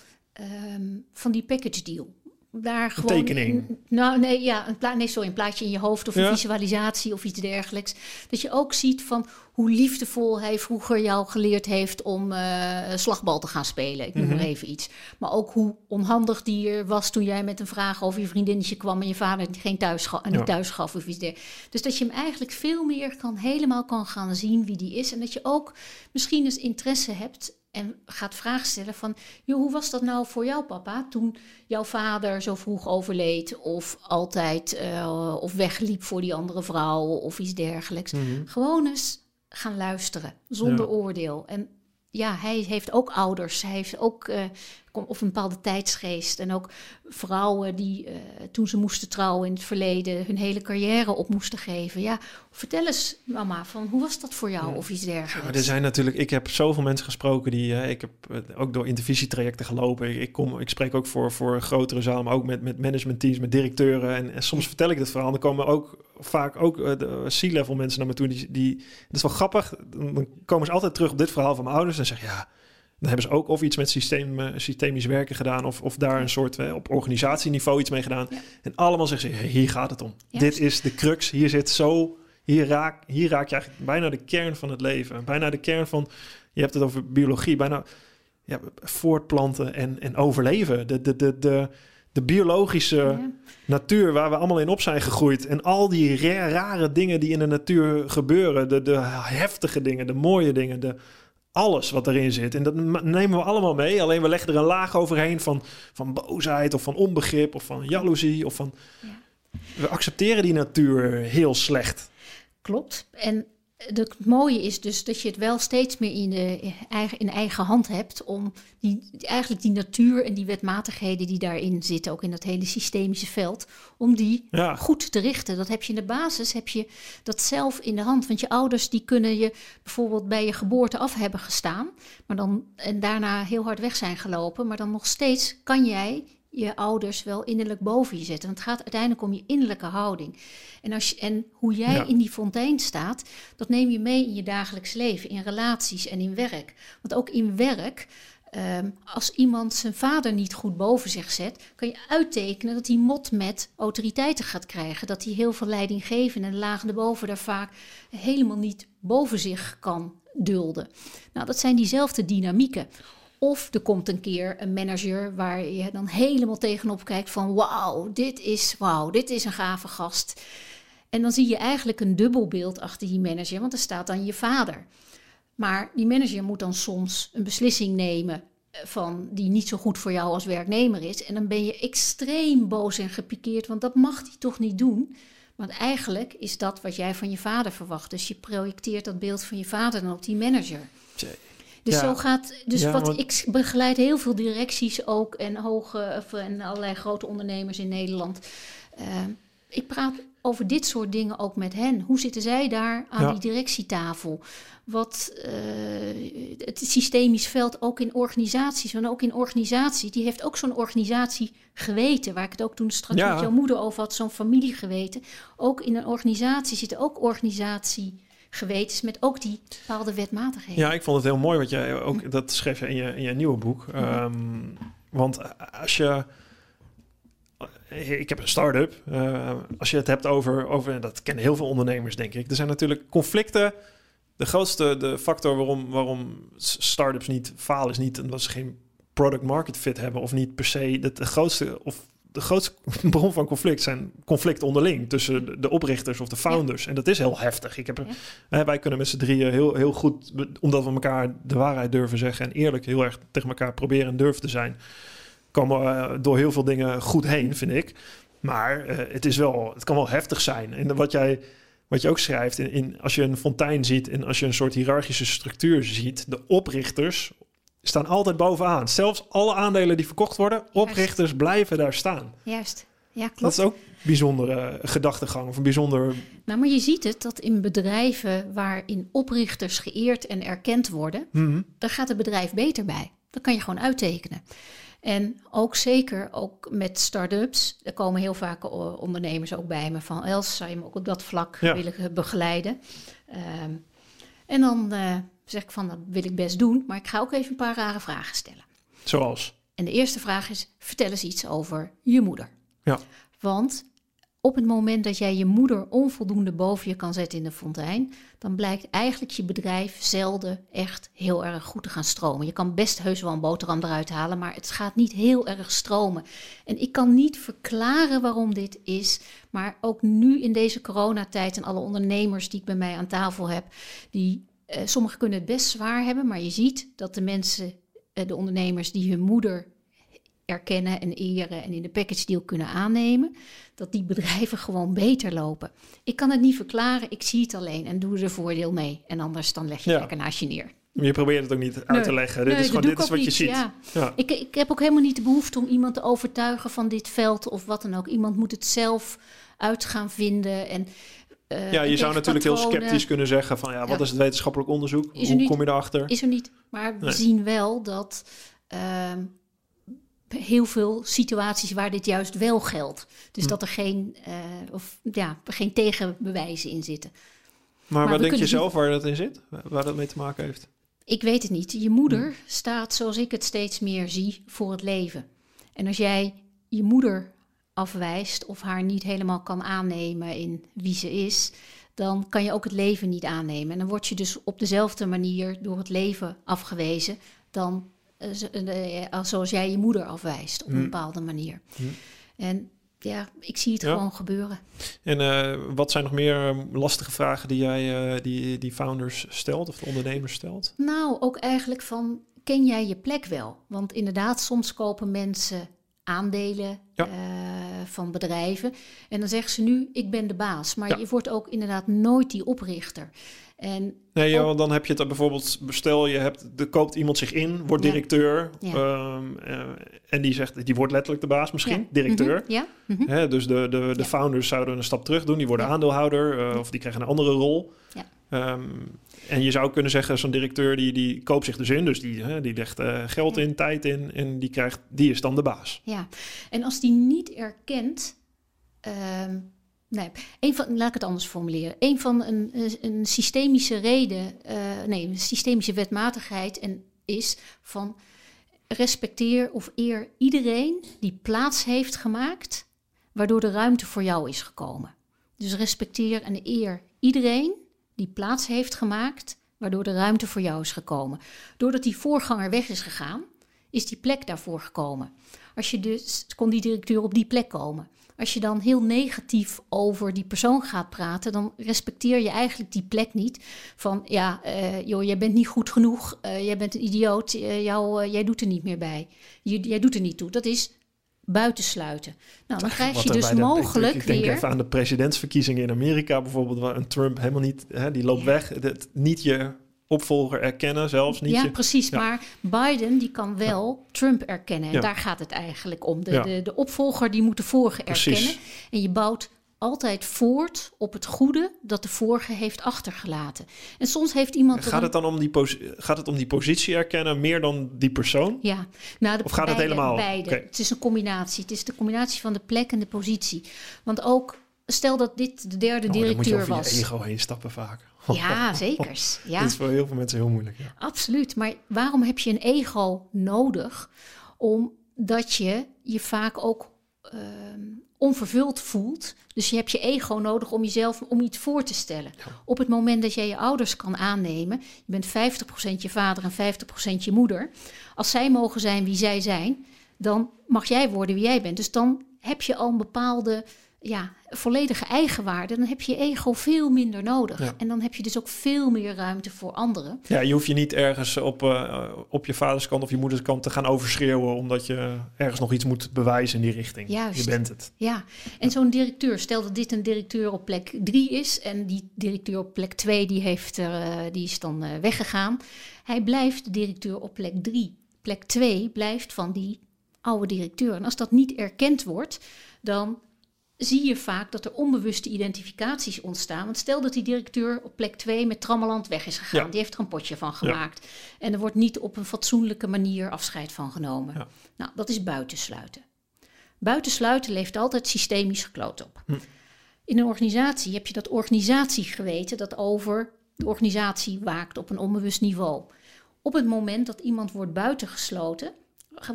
um, van die package deal daar gewoon. Een tekening. nou, nee, ja, een, pla nee, sorry, een plaatje in je hoofd of een visualisatie of iets dergelijks. Dat je ook ziet van hoe liefdevol hij vroeger jou geleerd heeft om uh, slagbal te gaan spelen. Ik noem maar mhm. even iets. Maar ook hoe onhandig die er was toen jij met een vraag over je vriendinnetje kwam en je vader geen thuis, ga niet thuis gaf of iets dergelijks. Dus dat je hem eigenlijk veel meer kan, helemaal kan gaan zien wie die is. En dat je ook misschien eens interesse hebt en gaat vragen stellen van, joh, hoe was dat nou voor jou papa toen jouw vader zo vroeg overleed of altijd uh, of wegliep voor die andere vrouw of iets dergelijks. Mhm. Gewoon eens gaan luisteren zonder oordeel. En ja, hij heeft ook ouders. Hij heeft ook uh, of een bepaalde tijdsgeest. En ook vrouwen die uh, toen ze moesten trouwen in het verleden hun hele carrière op moesten geven. Ja, vertel eens, mama, van hoe was dat voor jou of iets dergelijks? Ja, er zijn natuurlijk, ik heb zoveel mensen gesproken die, uh, ik heb ook door intervisietrajecten gelopen. Ik, ik, kom, ik spreek ook voor, voor grotere zalen, maar ook met, met managementteams, met directeuren. En, en soms vertel ik het verhaal. Dan komen ook vaak ook de C-level mensen naar me toe. Die, die, dat is wel grappig. Dan komen ze altijd terug op dit verhaal van mijn ouders en zeggen ja dan hebben ze ook of iets met systeem, uh, systemisch werken gedaan, of, of daar een soort uh, op organisatieniveau iets mee gedaan. En allemaal zeggen ze: hier gaat het om. Dit is de crux. Hier zit zo. Hier raak, hier raak je eigenlijk bijna de kern van het leven. Bijna de kern van. Je hebt het over biologie. Bijna ja, voortplanten en, en overleven. De, de, de, de, de biologische natuur waar we allemaal in op zijn gegroeid. En al die rare dingen die in de natuur gebeuren. De, de heftige dingen, de mooie dingen, de alles wat erin zit. En dat nemen we allemaal mee. Alleen we leggen er een laag overheen van, van boosheid of van onbegrip of van jaloezie. Of van... Ja. We accepteren die natuur heel slecht. Klopt. En het mooie is dus dat je het wel steeds meer in, de, eigen, in eigen hand hebt om die, eigenlijk die natuur en die wetmatigheden die daarin zitten, ook in dat hele systemische veld, om die goed te richten. Dat heb je in de basis, heb je dat zelf in de hand. Want je ouders die kunnen je bijvoorbeeld bij je geboorte af hebben gestaan, maar dan, en daarna heel hard weg zijn gelopen, maar dan nog steeds kan jij je ouders wel innerlijk boven je zetten. Want het gaat uiteindelijk om je innerlijke houding. En, als je, en hoe jij in die fontein staat, dat neem je mee in je dagelijks leven, in relaties en in werk. Want ook in werk, ehm, als iemand zijn vader niet goed boven zich zet, kan je uittekenen dat hij mot met autoriteiten gaat krijgen. Dat hij heel veel leiding geven en de lagen erboven daar vaak helemaal niet boven zich kan dulden. Nou, dat zijn diezelfde dynamieken. Of er komt een keer een manager waar je dan helemaal tegenop kijkt van wauw, dit is wauw, dit is een gave gast. En dan zie je eigenlijk een dubbelbeeld achter die manager, want er staat dan je vader. Maar die manager moet dan soms een beslissing nemen eh, van die niet zo goed voor jou als werknemer is. En dan ben je extreem boos en gepikeerd, want dat mag hij toch niet doen. Want eigenlijk is dat wat jij van je vader verwacht. Dus je projecteert dat beeld van je vader dan op die manager. Dus zo gaat. Dus wat ik begeleid heel veel directies ook en hoge of, en allerlei grote ondernemers in Nederland. Uh, ik praat over dit soort dingen ook met hen. Hoe zitten zij daar aan die directietafel? Wat uh, het systemisch veld ook in organisaties, en ook in organisatie, die heeft ook zo'n organisatie geweten, waar ik het ook toen straks met jouw moeder over had, zo'n familie geweten. Ook in een organisatie zitten ook organisatie gewetens met ook die bepaalde wetmatigheden. Ja, ik vond het heel mooi wat jij ook, dat schreef je in je, in je nieuwe boek. Um, want als je, ik heb een start-up, uh, als je het hebt over, over, dat kennen heel veel ondernemers denk ik, er zijn natuurlijk conflicten. De grootste de factor waarom, waarom start-ups niet falen is niet omdat ze geen product market fit hebben of niet per se. Dat de grootste of de grootste bron van conflict zijn conflict onderling tussen de, oprichters of de founders. En dat is heel heftig. Ik heb, hè, wij kunnen met z'n drieën heel, heel goed, omdat we elkaar de waarheid durven zeggen en eerlijk heel erg tegen elkaar proberen en durven te zijn, komen we eh, door heel veel dingen goed heen, vind ik. Maar eh, het, is wel, het kan wel heftig zijn. En wat jij wat je ook schrijft, in, in, als je een fontein ziet en als je een soort hiërarchische structuur ziet, de oprichters staan altijd bovenaan. Zelfs alle aandelen die verkocht worden, oprichters blijven daar staan. Juist. Ja, Dat klopt. is ook een bijzondere gedachtegang of een bijzonder... Nou, maar je ziet het dat in bedrijven waarin oprichters geëerd en erkend worden, Mhm. daar gaat het bedrijf beter bij. Dat kan je gewoon uittekenen. En ook zeker ook met start-ups. Er komen heel vaak eh, ondernemers ook bij me van... Els, zou je me ook op dat vlak Ja. willen eh, begeleiden? Ehm, en dan eh, zeg ik van, dat wil ik best doen... maar ik ga ook even een paar rare vragen stellen. Zoals? En de eerste vraag is, vertel eens iets over je moeder. Ja. Want op het moment dat jij je moeder onvoldoende boven je kan zetten in de fontein, dan blijkt eigenlijk je bedrijf zelden echt heel erg goed te gaan stromen. Je kan best heus wel een boterham eruit halen, maar het gaat niet heel erg stromen. En ik kan niet verklaren waarom dit is, maar ook nu in deze coronatijd en alle ondernemers die ik bij mij aan tafel heb, die eh, sommigen kunnen het best zwaar hebben, maar je ziet dat de mensen, eh, de ondernemers die hun moeder erkennen en eren en in de package deal kunnen aannemen, dat die bedrijven gewoon beter lopen. Ik kan het niet verklaren, ik zie het alleen en doe er voordeel mee. En anders dan leg je Ja. lekker naast je neer. Je probeert het ook niet uit te leggen. Dit Nee, is gewoon dit is wat je ziet. ja. Ja. Ik, ik heb ook helemaal niet de behoefte om iemand te overtuigen van dit veld of wat dan ook. Iemand moet het zelf uit gaan vinden. En, eh, Ja, je zou natuurlijk heel sceptisch kunnen zeggen van ja, wat Ja. is het wetenschappelijk onderzoek? Er Hoe niet- kom je erachter? Is er niet. Maar we zien wel dat ehm, heel veel situaties waar dit juist wel geldt. Dus Hm. dat er geen, eh, of, ja, geen tegenbewijzen in zitten. maar wat denk je zelf waar dat in zit? Waar dat mee te maken heeft? Ik weet het niet. Je moeder staat, zoals ik het steeds meer zie, voor het leven. En als jij je moeder afwijst of haar niet helemaal kan aannemen in wie ze is, dan kan je ook het leven niet aannemen. En dan word je dus op dezelfde manier door het leven afgewezen dan eh, eh, als zoals jij je moeder afwijst op een Hmm. bepaalde manier. Hmm. En ja, ik zie het Ja. gewoon gebeuren. En eh, wat zijn nog meer eh, lastige vragen die jij eh, die, die founders stelt of de ondernemers stelt? Nou, ook eigenlijk van, ken jij je plek wel? Want inderdaad, soms kopen mensen aandelen Ja. eh, van bedrijven. En dan zeggen ze nu, ik ben de baas. Maar Ja. je wordt ook inderdaad nooit die oprichter. En Nee, ja, want dan heb je het bijvoorbeeld, stel je hebt, er koopt iemand zich in, wordt directeur. Ja. ehm, eh, en die zegt, die wordt letterlijk de baas misschien, directeur. Mhm, Ja. mhm. Hè, dus de, de, de founders zouden een stap terug doen, die worden aandeelhouder eh, of die krijgen een andere rol. Ja. Ehm, en je zou kunnen zeggen, zo'n directeur die, die koopt zich dus in, dus die, hè, die legt eh, geld Ja. in, tijd in en die, krijgt, die is dan de baas. Ja, en als die niet erkent. ehm, nee, een van, laat ik het anders formuleren. Een van een, een- een systemische reden, eh, nee, een systemische wetmatigheid en is van respecteer of eer iedereen die plaats heeft gemaakt, waardoor de ruimte voor jou is gekomen. Dus respecteer en eer iedereen die plaats heeft gemaakt, waardoor de ruimte voor jou is gekomen. Doordat die voorganger weg is gegaan, is die plek daarvoor gekomen. Als je dus kon die directeur op die plek komen. Als je dan heel negatief over die persoon gaat praten, dan respecteer je eigenlijk die plek niet. Van ja, eh, joh, jij bent niet goed genoeg, eh, jij bent een idioot, eh, jou, jij doet er niet meer bij. Jij doet er niet toe. Dat is buitensluiten. Nou, dan krijg je dus de- ik- mogelijk ik, denk weer. even aan de presidentsverkiezingen in Amerika bijvoorbeeld, waar een Trump helemaal niet, hè, die loopt Ja. weg. Het, niet je opvolger erkennen zelfs, niet ja, je... precies. ja. Maar Biden die kan wel Trump erkennen. En Ja. daar gaat het eigenlijk om. De, de opvolger die moet de vorige Precies. erkennen. En je bouwt altijd voort op het goede dat de vorige heeft achtergelaten. En soms heeft iemand... Gaat het dan om die, gaat het om die positie erkennen meer dan die persoon? Ja, nou, de, Of gaat het beide, helemaal? Beide. Oké. Het is een combinatie. Het is de combinatie van de plek en de positie. Want ook, stel dat dit de derde Oh, dan moet je directeur over was. je ego heen stappen vaak. Ja, zekers. Ja. Dat is voor heel veel mensen heel moeilijk. Ja. Absoluut, maar waarom heb je een ego nodig? Omdat je je vaak ook ehm, onvervuld voelt. Dus je hebt je ego nodig om jezelf om iets voor te stellen. Op het moment dat jij je ouders kan aannemen, je bent 50% je vader en 50% je moeder. Als zij mogen zijn wie zij zijn, dan mag jij worden wie jij bent. Dus dan heb je al een bepaalde ja, volledige eigenwaarde, dan heb je ego veel minder nodig. En dan heb je dus ook veel meer ruimte voor anderen. Ja, je hoeft je niet ergens op, uh, op je vaderskant of je moederskant te gaan overschreeuwen, omdat je ergens nog iets moet bewijzen in die richting. Juist. Je bent het. Ja, en zo'n directeur, stel dat dit een directeur op plek 3 is en die directeur op plek 2 die, heeft er, uh, die is dan uh, weggegaan. Hij blijft directeur op plek 3. Plek 2 blijft van die oude directeur. En als dat niet erkend wordt, dan zie je vaak dat er onbewuste identificaties ontstaan. Want stel dat die directeur op plek 2 met Trammeland weg is gegaan. Die heeft er een potje van gemaakt. En er wordt niet op een fatsoenlijke manier afscheid van genomen. Ja. Nou, dat is buitensluiten. Buitensluiten leeft altijd systemisch gekloot op. Hm. In een organisatie heb je dat organisatiegeweten dat over de organisatie waakt op een onbewust niveau. Op het moment dat iemand wordt buitengesloten,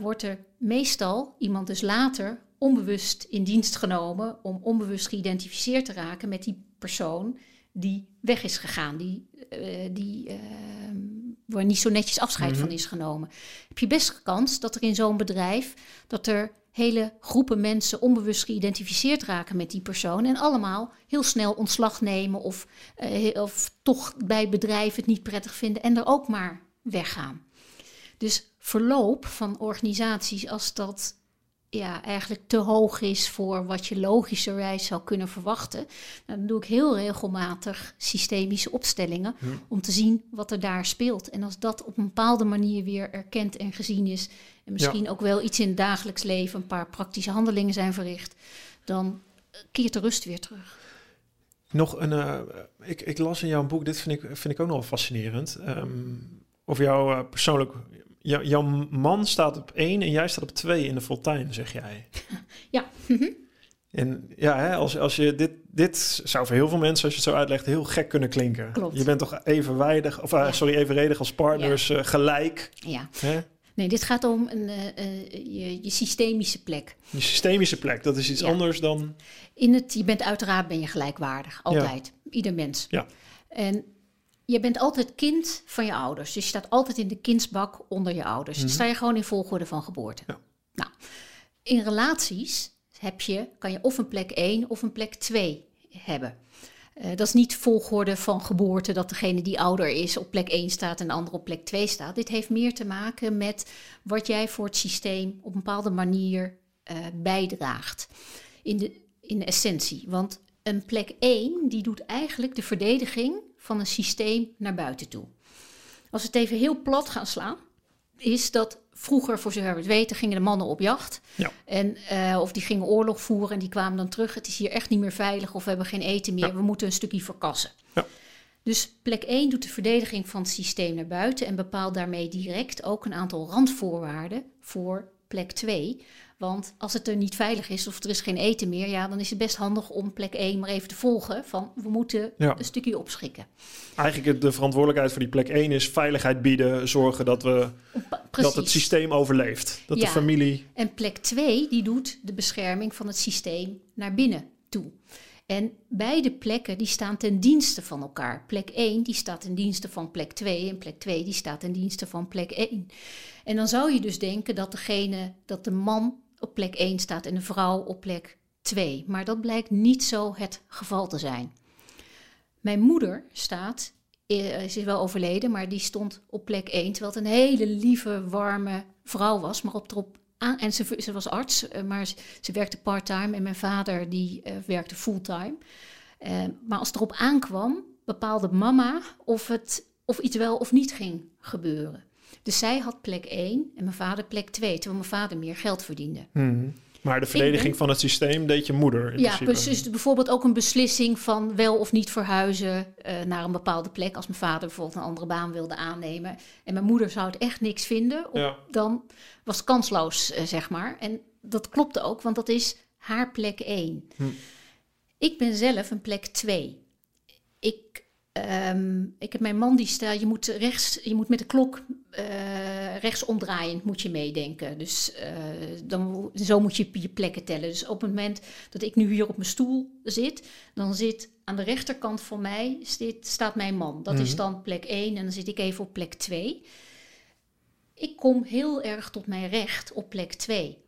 wordt er meestal iemand dus later onbewust in dienst genomen om onbewust geïdentificeerd te raken met die persoon die weg is gegaan, die, uh, die, uh, waar niet zo netjes afscheid van mhm. is genomen. Heb je best kans dat er in zo'n bedrijf dat er hele groepen mensen onbewust geïdentificeerd raken met die persoon en allemaal heel snel ontslag nemen of, uh, of toch bij bedrijven het niet prettig vinden en er ook maar weggaan. Dus verloop van organisaties als dat ja, eigenlijk te hoog is voor wat je logischerwijs zou kunnen verwachten. Nou, dan doe ik heel regelmatig systemische opstellingen om te zien wat er daar speelt. En als dat op een bepaalde manier weer erkend en gezien is, en misschien ook wel iets in het dagelijks leven, een paar praktische handelingen zijn verricht, dan keert de rust weer terug. Nog een, uh, ik, ik las in jouw boek, dit vind ik, vind ik ook nog wel fascinerend. Um, over jouw uh, persoonlijk jouw man staat op één en jij staat op twee in de Voltaire, zeg jij. Ja. Mhm. En ja, hè, als, als je dit, dit zou voor heel veel mensen, als je het zo uitlegt, heel gek kunnen klinken. Klopt. Je bent toch evenwijdig, of uh, sorry, evenredig als partners, ja. uh, gelijk. Ja. Hè? Nee, dit gaat om een, uh, je, je, systemische plek. Je systemische plek, dat is iets ja. anders dan. In het, je bent uiteraard ben je gelijkwaardig, altijd. Ieder mens. Ja. En je bent altijd kind van je ouders. Dus je staat altijd in de kindsbak onder je ouders. Mm sta je gewoon in volgorde van geboorte. Ja. Nou, in relaties heb je, kan je of een plek 1 of een plek 2 hebben. Uh, dat is niet volgorde van geboorte dat degene die ouder is op plek 1 staat en de andere op plek 2 staat. Dit heeft meer te maken met wat jij voor het systeem op een bepaalde manier uh, bijdraagt. In de, in de essentie. Want een plek 1 die doet eigenlijk de verdediging van een systeem naar buiten toe. Als we het even heel plat gaan slaan, is dat vroeger, voor zover we het weten, gingen de mannen op jacht. Ja. En, uh, of die gingen oorlog voeren en die kwamen dan terug. Het is hier echt niet meer veilig of we hebben geen eten meer. We moeten een stukje verkassen. Ja. Dus plek 1 doet de verdediging van het systeem naar buiten en bepaalt daarmee direct ook een aantal randvoorwaarden voor plek 2. Want als het er niet veilig is of er is geen eten meer, ja, dan is het best handig om plek 1 maar even te volgen. Van we moeten een stukje opschikken. Eigenlijk de verantwoordelijkheid voor die plek 1 is veiligheid bieden, zorgen dat, we, dat het systeem overleeft. Dat de familie. En plek 2 die doet de bescherming van het systeem naar binnen toe. En beide plekken die staan ten dienste van elkaar. Plek 1 die staat ten dienste van plek 2 en plek 2 die staat ten dienste van plek 1. En dan zou je dus denken dat degene, dat de man op plek 1 staat en de vrouw op plek 2. Maar dat blijkt niet zo het geval te zijn. Mijn moeder staat, eh, is wel overleden, maar die stond op plek 1, terwijl het een hele lieve, warme vrouw was, maar op erop aan, en ze, was arts, eh, maar ze, werkte part-time en mijn vader die uh, werkte fulltime. Maar als het erop aankwam, bepaalde mama of, het, of iets wel of niet ging gebeuren. Dus zij had plek 1 en mijn vader plek 2, terwijl mijn vader meer geld verdiende. Hmm. Maar de verdediging van het systeem deed je moeder. In ja, dus bijvoorbeeld ook een beslissing van wel of niet verhuizen uh, naar een bepaalde plek. Als mijn vader bijvoorbeeld een andere baan wilde aannemen. En mijn moeder zou het echt niks vinden. ja. Dan was het kansloos, uh, zeg maar. En dat klopte ook, want dat is haar plek 1. Hm. Ik ben zelf een plek 2. Ik Um, ik heb mijn man die staat, je moet rechts, je moet met de klok uh, rechts omdraaiend moet je meedenken. Dus uh, dan, zo moet je je plekken tellen. Dus op het moment dat ik nu hier op mijn stoel zit, dan zit aan de rechterkant van mij zit, staat mijn man. Dat mm -hmm. is dan plek 1 en dan zit ik even op plek 2. Ik kom heel erg tot mijn recht op plek 2.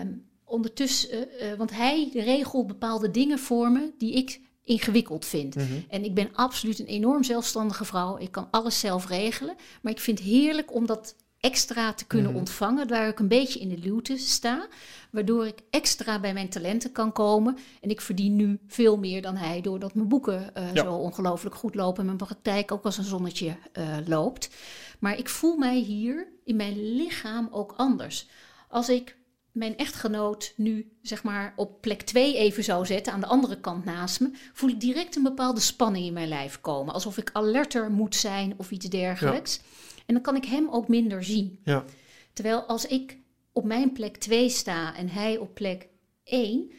Um, ondertussen, uh, want hij regelt bepaalde dingen voor me die ik ingewikkeld vind. Mhm. En ik ben absoluut een enorm zelfstandige vrouw. Ik kan alles zelf regelen. Maar ik vind het heerlijk om dat extra te kunnen Mhm. ontvangen, waar ik een beetje in de luwte sta, waardoor ik extra bij mijn talenten kan komen. En ik verdien nu veel meer dan hij, doordat mijn boeken eh, Ja. zo ongelooflijk goed lopen en mijn praktijk ook als een zonnetje eh, loopt. Maar ik voel mij hier in mijn lichaam ook anders. Als ik mijn echtgenoot nu zeg maar op plek 2 even zou zetten, aan de andere kant naast me, voel ik direct een bepaalde spanning in mijn lijf komen. Alsof ik alerter moet zijn of iets dergelijks. En dan kan ik hem ook minder zien. Ja. Terwijl als ik op mijn plek 2 sta en hij op plek 1,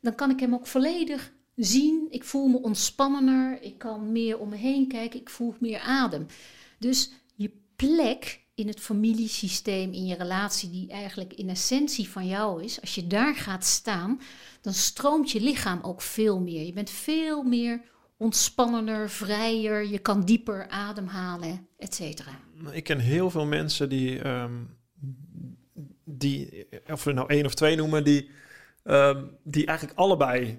dan kan ik hem ook volledig zien. Ik voel me ontspannener, ik kan meer om me heen kijken, ik voel meer adem. Dus je plek in het familiesysteem, in je relatie, die eigenlijk in essentie van jou is, als je daar gaat staan, dan stroomt je lichaam ook veel meer. Je bent veel meer ontspannener, vrijer, je kan dieper ademhalen, et cetera. Ik ken heel veel mensen die, ehm, die of we nou één of twee noemen, die, ehm, die eigenlijk allebei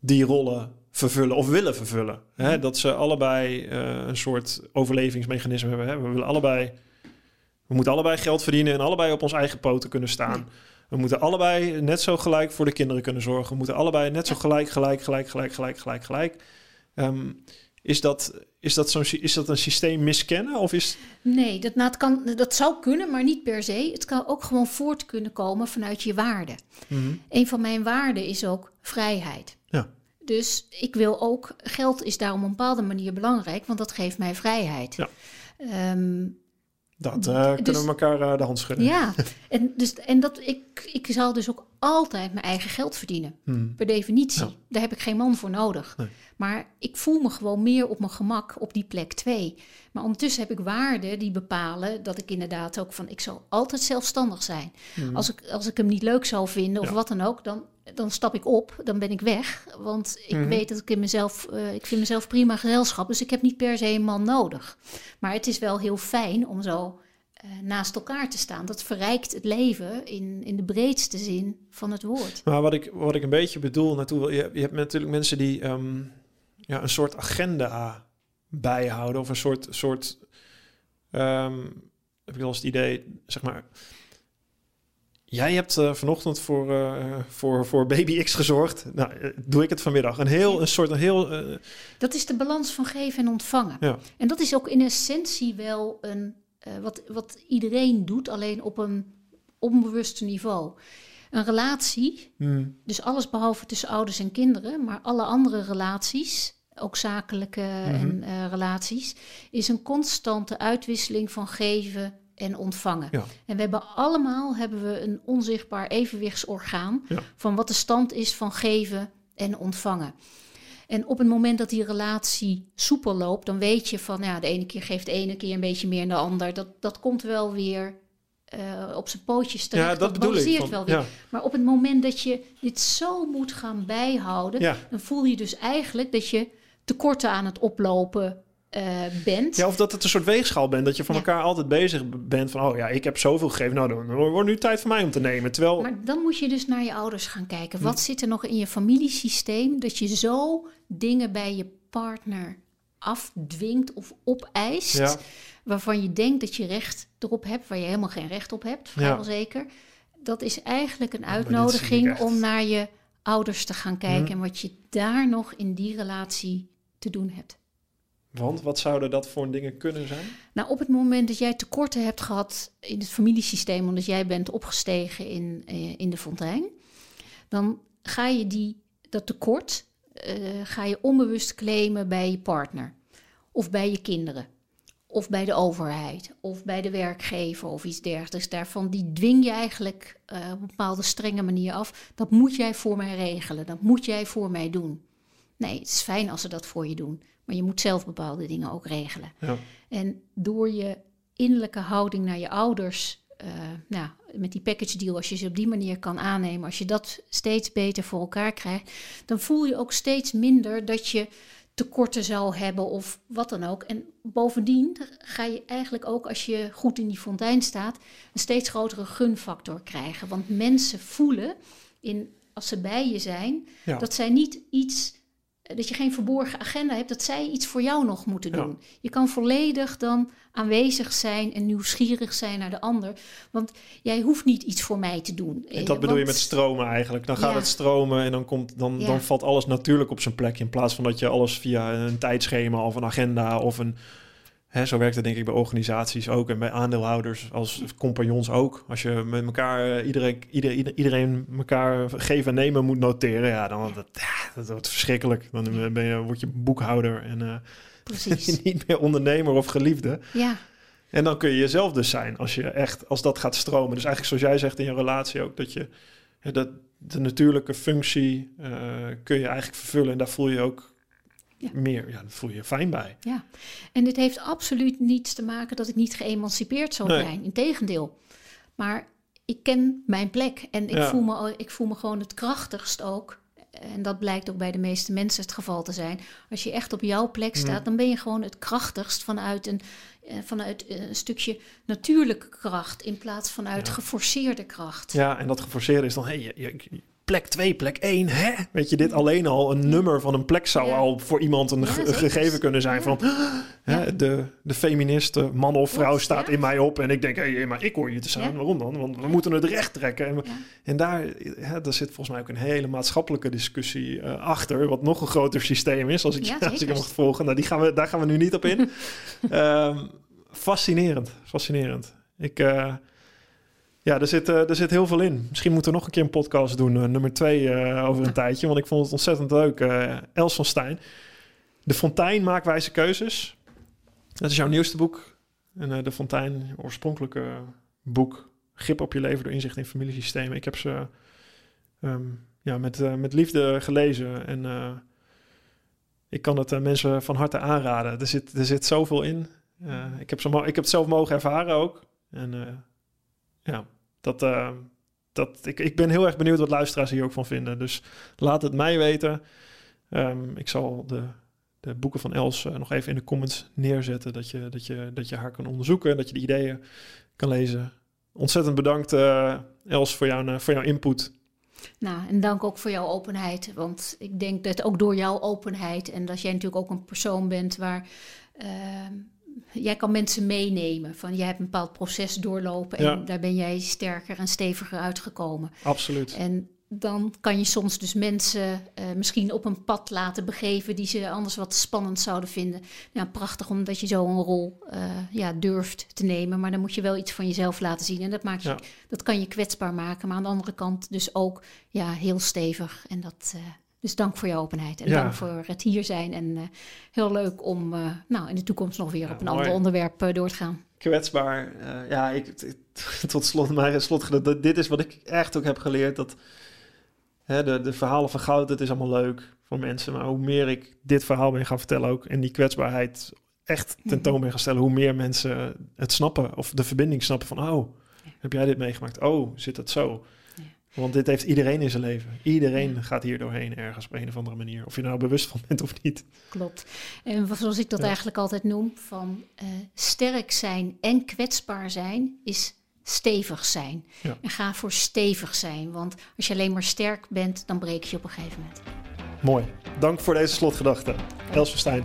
die rollen vervullen of willen vervullen. Hè? Dat ze allebei eh, een soort overlevingsmechanisme hebben. Hè? We willen allebei, we moeten allebei geld verdienen en allebei op ons eigen poten kunnen staan. We moeten allebei net zo gelijk voor de kinderen kunnen zorgen. We moeten allebei net zo gelijk, gelijk, gelijk, gelijk, gelijk, gelijk, gelijk. Ehm, is dat, is, dat zo'n, is dat een systeem miskennen? Of is, Nee, dat, nou, kan, dat zou kunnen, maar niet per se. Het kan ook gewoon voort kunnen komen vanuit je waarden. Mhm. Een van mijn waarden is ook vrijheid. Ja. Dus ik wil ook, geld is daarom op een bepaalde manier belangrijk, want dat geeft mij vrijheid. Ja. Ehm, Dat eh, kunnen Dus- we elkaar eh, de hand schudden. ja, en, dus, en dat, ik, ik zal dus ook altijd mijn eigen geld verdienen. Hmm. Per definitie. Ja. Daar heb ik geen man voor nodig. Nee. Maar ik voel me gewoon meer op mijn gemak op die plek 2. Maar ondertussen heb ik waarden die bepalen dat ik inderdaad ook van... ik zal altijd zelfstandig zijn. Hmm. Als, ik, als ik hem niet leuk zou vinden of Ja. wat dan ook... Dan, dan stap ik op, dan ben ik weg. Want ik Mhm. weet dat ik in mezelf... eh, ik vind mezelf prima gezelschap. Dus ik heb niet per se een man nodig. Maar het is wel heel fijn om zo... eh, naast elkaar te staan. Dat verrijkt het leven in, in de breedste zin van het woord. Maar wat ik, wat ik een beetje bedoel naartoe je, je hebt natuurlijk mensen die ehm, ja, een soort agenda bijhouden of een soort, soort ehm, heb ik wel eens het idee, zeg maar, jij hebt eh, vanochtend voor, eh, voor, voor baby X gezorgd. Nou, doe ik het vanmiddag. Een heel, een soort, een heel, Dat is de balans van geven en ontvangen. Ja. En dat is ook in essentie wel een, eh, wat, wat iedereen doet, alleen op een onbewuste niveau. Een relatie, hmm, dus alles behalve tussen ouders en kinderen, maar alle andere relaties, ook zakelijke en eh, relaties, is een constante uitwisseling van geven en ontvangen. Ja. En we hebben allemaal hebben we een onzichtbaar evenwichtsorgaan Ja. van wat de stand is van geven en ontvangen. En op het moment dat die relatie soepel loopt, dan weet je van ja, de ene keer geeft de ene keer een beetje meer dan de ander. Dat, dat komt wel weer eh, op zijn pootjes terecht. ja, dat, bedoel ik. wel weer. ja, Maar op het moment dat je dit zo moet gaan bijhouden, ja. dan voel je dus eigenlijk dat je tekorten aan het oplopen eh, bent. Ja, of dat het een soort weegschaal bent. Dat je van Ja. elkaar altijd bezig bent van... oh ja, ik heb zoveel gegeven. Nou, dan wordt nu tijd voor mij om te nemen. Terwijl... Maar dan moet je dus naar je ouders gaan kijken. Wat zit er nog in je familiesysteem dat je zo dingen bij je partner afdwingt of opeist, Ja. waarvan je denkt dat je recht erop hebt, waar je helemaal geen recht op hebt, vrijwel Ja. zeker. Dat is eigenlijk een zie uitnodiging om naar je ouders te gaan kijken Hm. en wat je daar nog in die relatie te doen hebt. Want wat zouden dat voor dingen kunnen zijn? Nou, op het moment dat jij tekorten hebt gehad in het familiesysteem, omdat jij bent opgestegen in, eh, in de fontein, dan ga je die, dat tekort eh, ga je onbewust claimen bij je partner of bij je kinderen. Of bij de overheid, of bij de werkgever of iets dergelijks. Daarvan die dwing je eigenlijk eh, op een bepaalde strenge manier af. Dat moet jij voor mij regelen, dat moet jij voor mij doen. Nee, het is fijn als ze dat voor je doen. Maar je moet zelf bepaalde dingen ook regelen. Ja. En door je innerlijke houding naar je ouders, eh, nou, met die package deal, als je ze op die manier kan aannemen, als je dat steeds beter voor elkaar krijgt, dan voel je ook steeds minder dat je tekorten zou hebben of wat dan ook. En bovendien ga je eigenlijk ook als je goed in die fontein staat, een steeds grotere gunfactor krijgen. Want mensen voelen in, als ze bij je zijn, dat zij niet iets dat je geen verborgen agenda hebt, dat zij iets voor jou nog moeten doen. Je kan volledig dan aanwezig zijn en nieuwsgierig zijn naar de ander. Want jij hoeft niet iets voor mij te doen. En dat bedoel je met stromen eigenlijk. Dan gaat het stromen en dan, komt, dan, dan valt alles natuurlijk op zijn plek. In plaats van dat je alles via een tijdschema of een agenda of een Hè, zo werkt het denk ik bij organisaties ook en bij aandeelhouders als compagnons ook. Als je met elkaar, eh, iedereen, iedereen, iedereen elkaar geven en nemen moet noteren, ja, dan dat, dat wordt verschrikkelijk. Dan ben je, word je boekhouder en uh, niet meer ondernemer of geliefde. Ja. En dan kun je jezelf dus zijn als je echt, als dat gaat stromen. Dus eigenlijk zoals jij zegt in je relatie ook, dat je dat de natuurlijke functie uh, kun je eigenlijk vervullen en daar voel je ook ja. meer. Ja, dat voel je je fijn bij. Ja, en dit heeft absoluut niets te maken dat ik niet geëmancipeerd zou zijn. Integendeel. Maar ik ken mijn plek en ik, voel me, ik voel me gewoon het krachtigst ook. En dat blijkt ook bij de meeste mensen het geval te zijn. Als je echt op jouw plek mm. staat, dan ben je gewoon het krachtigst vanuit een, eh, vanuit een stukje natuurlijke kracht in plaats vanuit geforceerde kracht. Ja, en dat geforceerde is dan, hey, je, je, plek 2, plek 1, hè? Weet je, dit alleen al, een nummer van een plek zou al voor iemand een gegeven kunnen zijn van... Hè, de, de feministe, man of vrouw, staat in mij op en ik denk, hé, hey, maar ik hoor je te staan. Waarom dan? Want we moeten het recht trekken. En, en daar, hè, daar zit volgens mij ook een hele maatschappelijke discussie uh, achter, wat nog een groter systeem is, als ik, als ik hem mocht volgen. Nou, die gaan we, daar gaan we nu niet op in. um, fascinerend, fascinerend. Ik... Uh, ja, er zit, uh, er zit heel veel in. Misschien moeten we nog een keer een podcast doen, uh, nummer twee, uh, over een tijdje. Want ik vond het ontzettend leuk. Els van Stijn. De Fontein, Maakwijze Keuzes. Dat is jouw nieuwste boek. En De Fontein, oorspronkelijke boek. Grip op je leven door inzicht in familiesystemen. Ik heb ze um, ja, met, met liefde gelezen. En ik kan het mensen van harte aanraden. Er zit, er zit zoveel in. ik, heb ik heb het zelf mogen ervaren ook. En ja, dat, uh, dat, ik, ik ben heel erg benieuwd wat luisteraars hier ook van vinden. Dus laat het mij weten. Um, ik zal de, de boeken van Els uh, nog even in de comments neerzetten. Dat je, dat, je, dat je haar kan onderzoeken. Dat je de ideeën kan lezen. Ontzettend bedankt, uh, Els, voor, jouw voor jouw input. Nou, en dank ook voor jouw openheid. Want ik denk dat ook door jouw openheid en dat jij natuurlijk ook een persoon bent waar. Uh, jij kan mensen meenemen. Van jij hebt een bepaald proces doorlopen en daar ben jij sterker en steviger uitgekomen. Absoluut. En dan kan je soms dus mensen uh, misschien op een pad laten begeven die ze anders wat spannend zouden vinden. Ja, prachtig omdat je zo een rol uh, ja, durft te nemen, maar dan moet je wel iets van jezelf laten zien. En dat, maakt je, dat kan je kwetsbaar maken, maar aan de andere kant dus ook ja, heel stevig. En dat, uh, dus dank voor je openheid en dank voor het hier zijn. En uh, heel leuk om uh, nou, in de toekomst nog weer op een ander onderwerp uh, door te gaan. Kwetsbaar. ja, ik, tot slot, maar slot, dit is wat ik echt ook heb geleerd. Dat hè, de, de verhalen van goud, het is allemaal leuk voor mensen. Maar hoe meer ik dit verhaal ben gaan vertellen ook... en die kwetsbaarheid echt mhm. tentoon ben gaan stellen... hoe meer mensen het snappen of de verbinding snappen van... oh, heb jij dit meegemaakt? Oh, zit dat zo? Want dit heeft iedereen in zijn leven. Iedereen gaat hier doorheen ergens op een of andere manier. Of je nou bewust van bent of niet. Klopt. En zoals ik dat eigenlijk altijd noem, van uh, sterk zijn en kwetsbaar zijn is stevig zijn. En ga voor stevig zijn. Want als je alleen maar sterk bent, dan breek je op een gegeven moment. Mooi. Dank voor deze slotgedachte. Els Verstijn.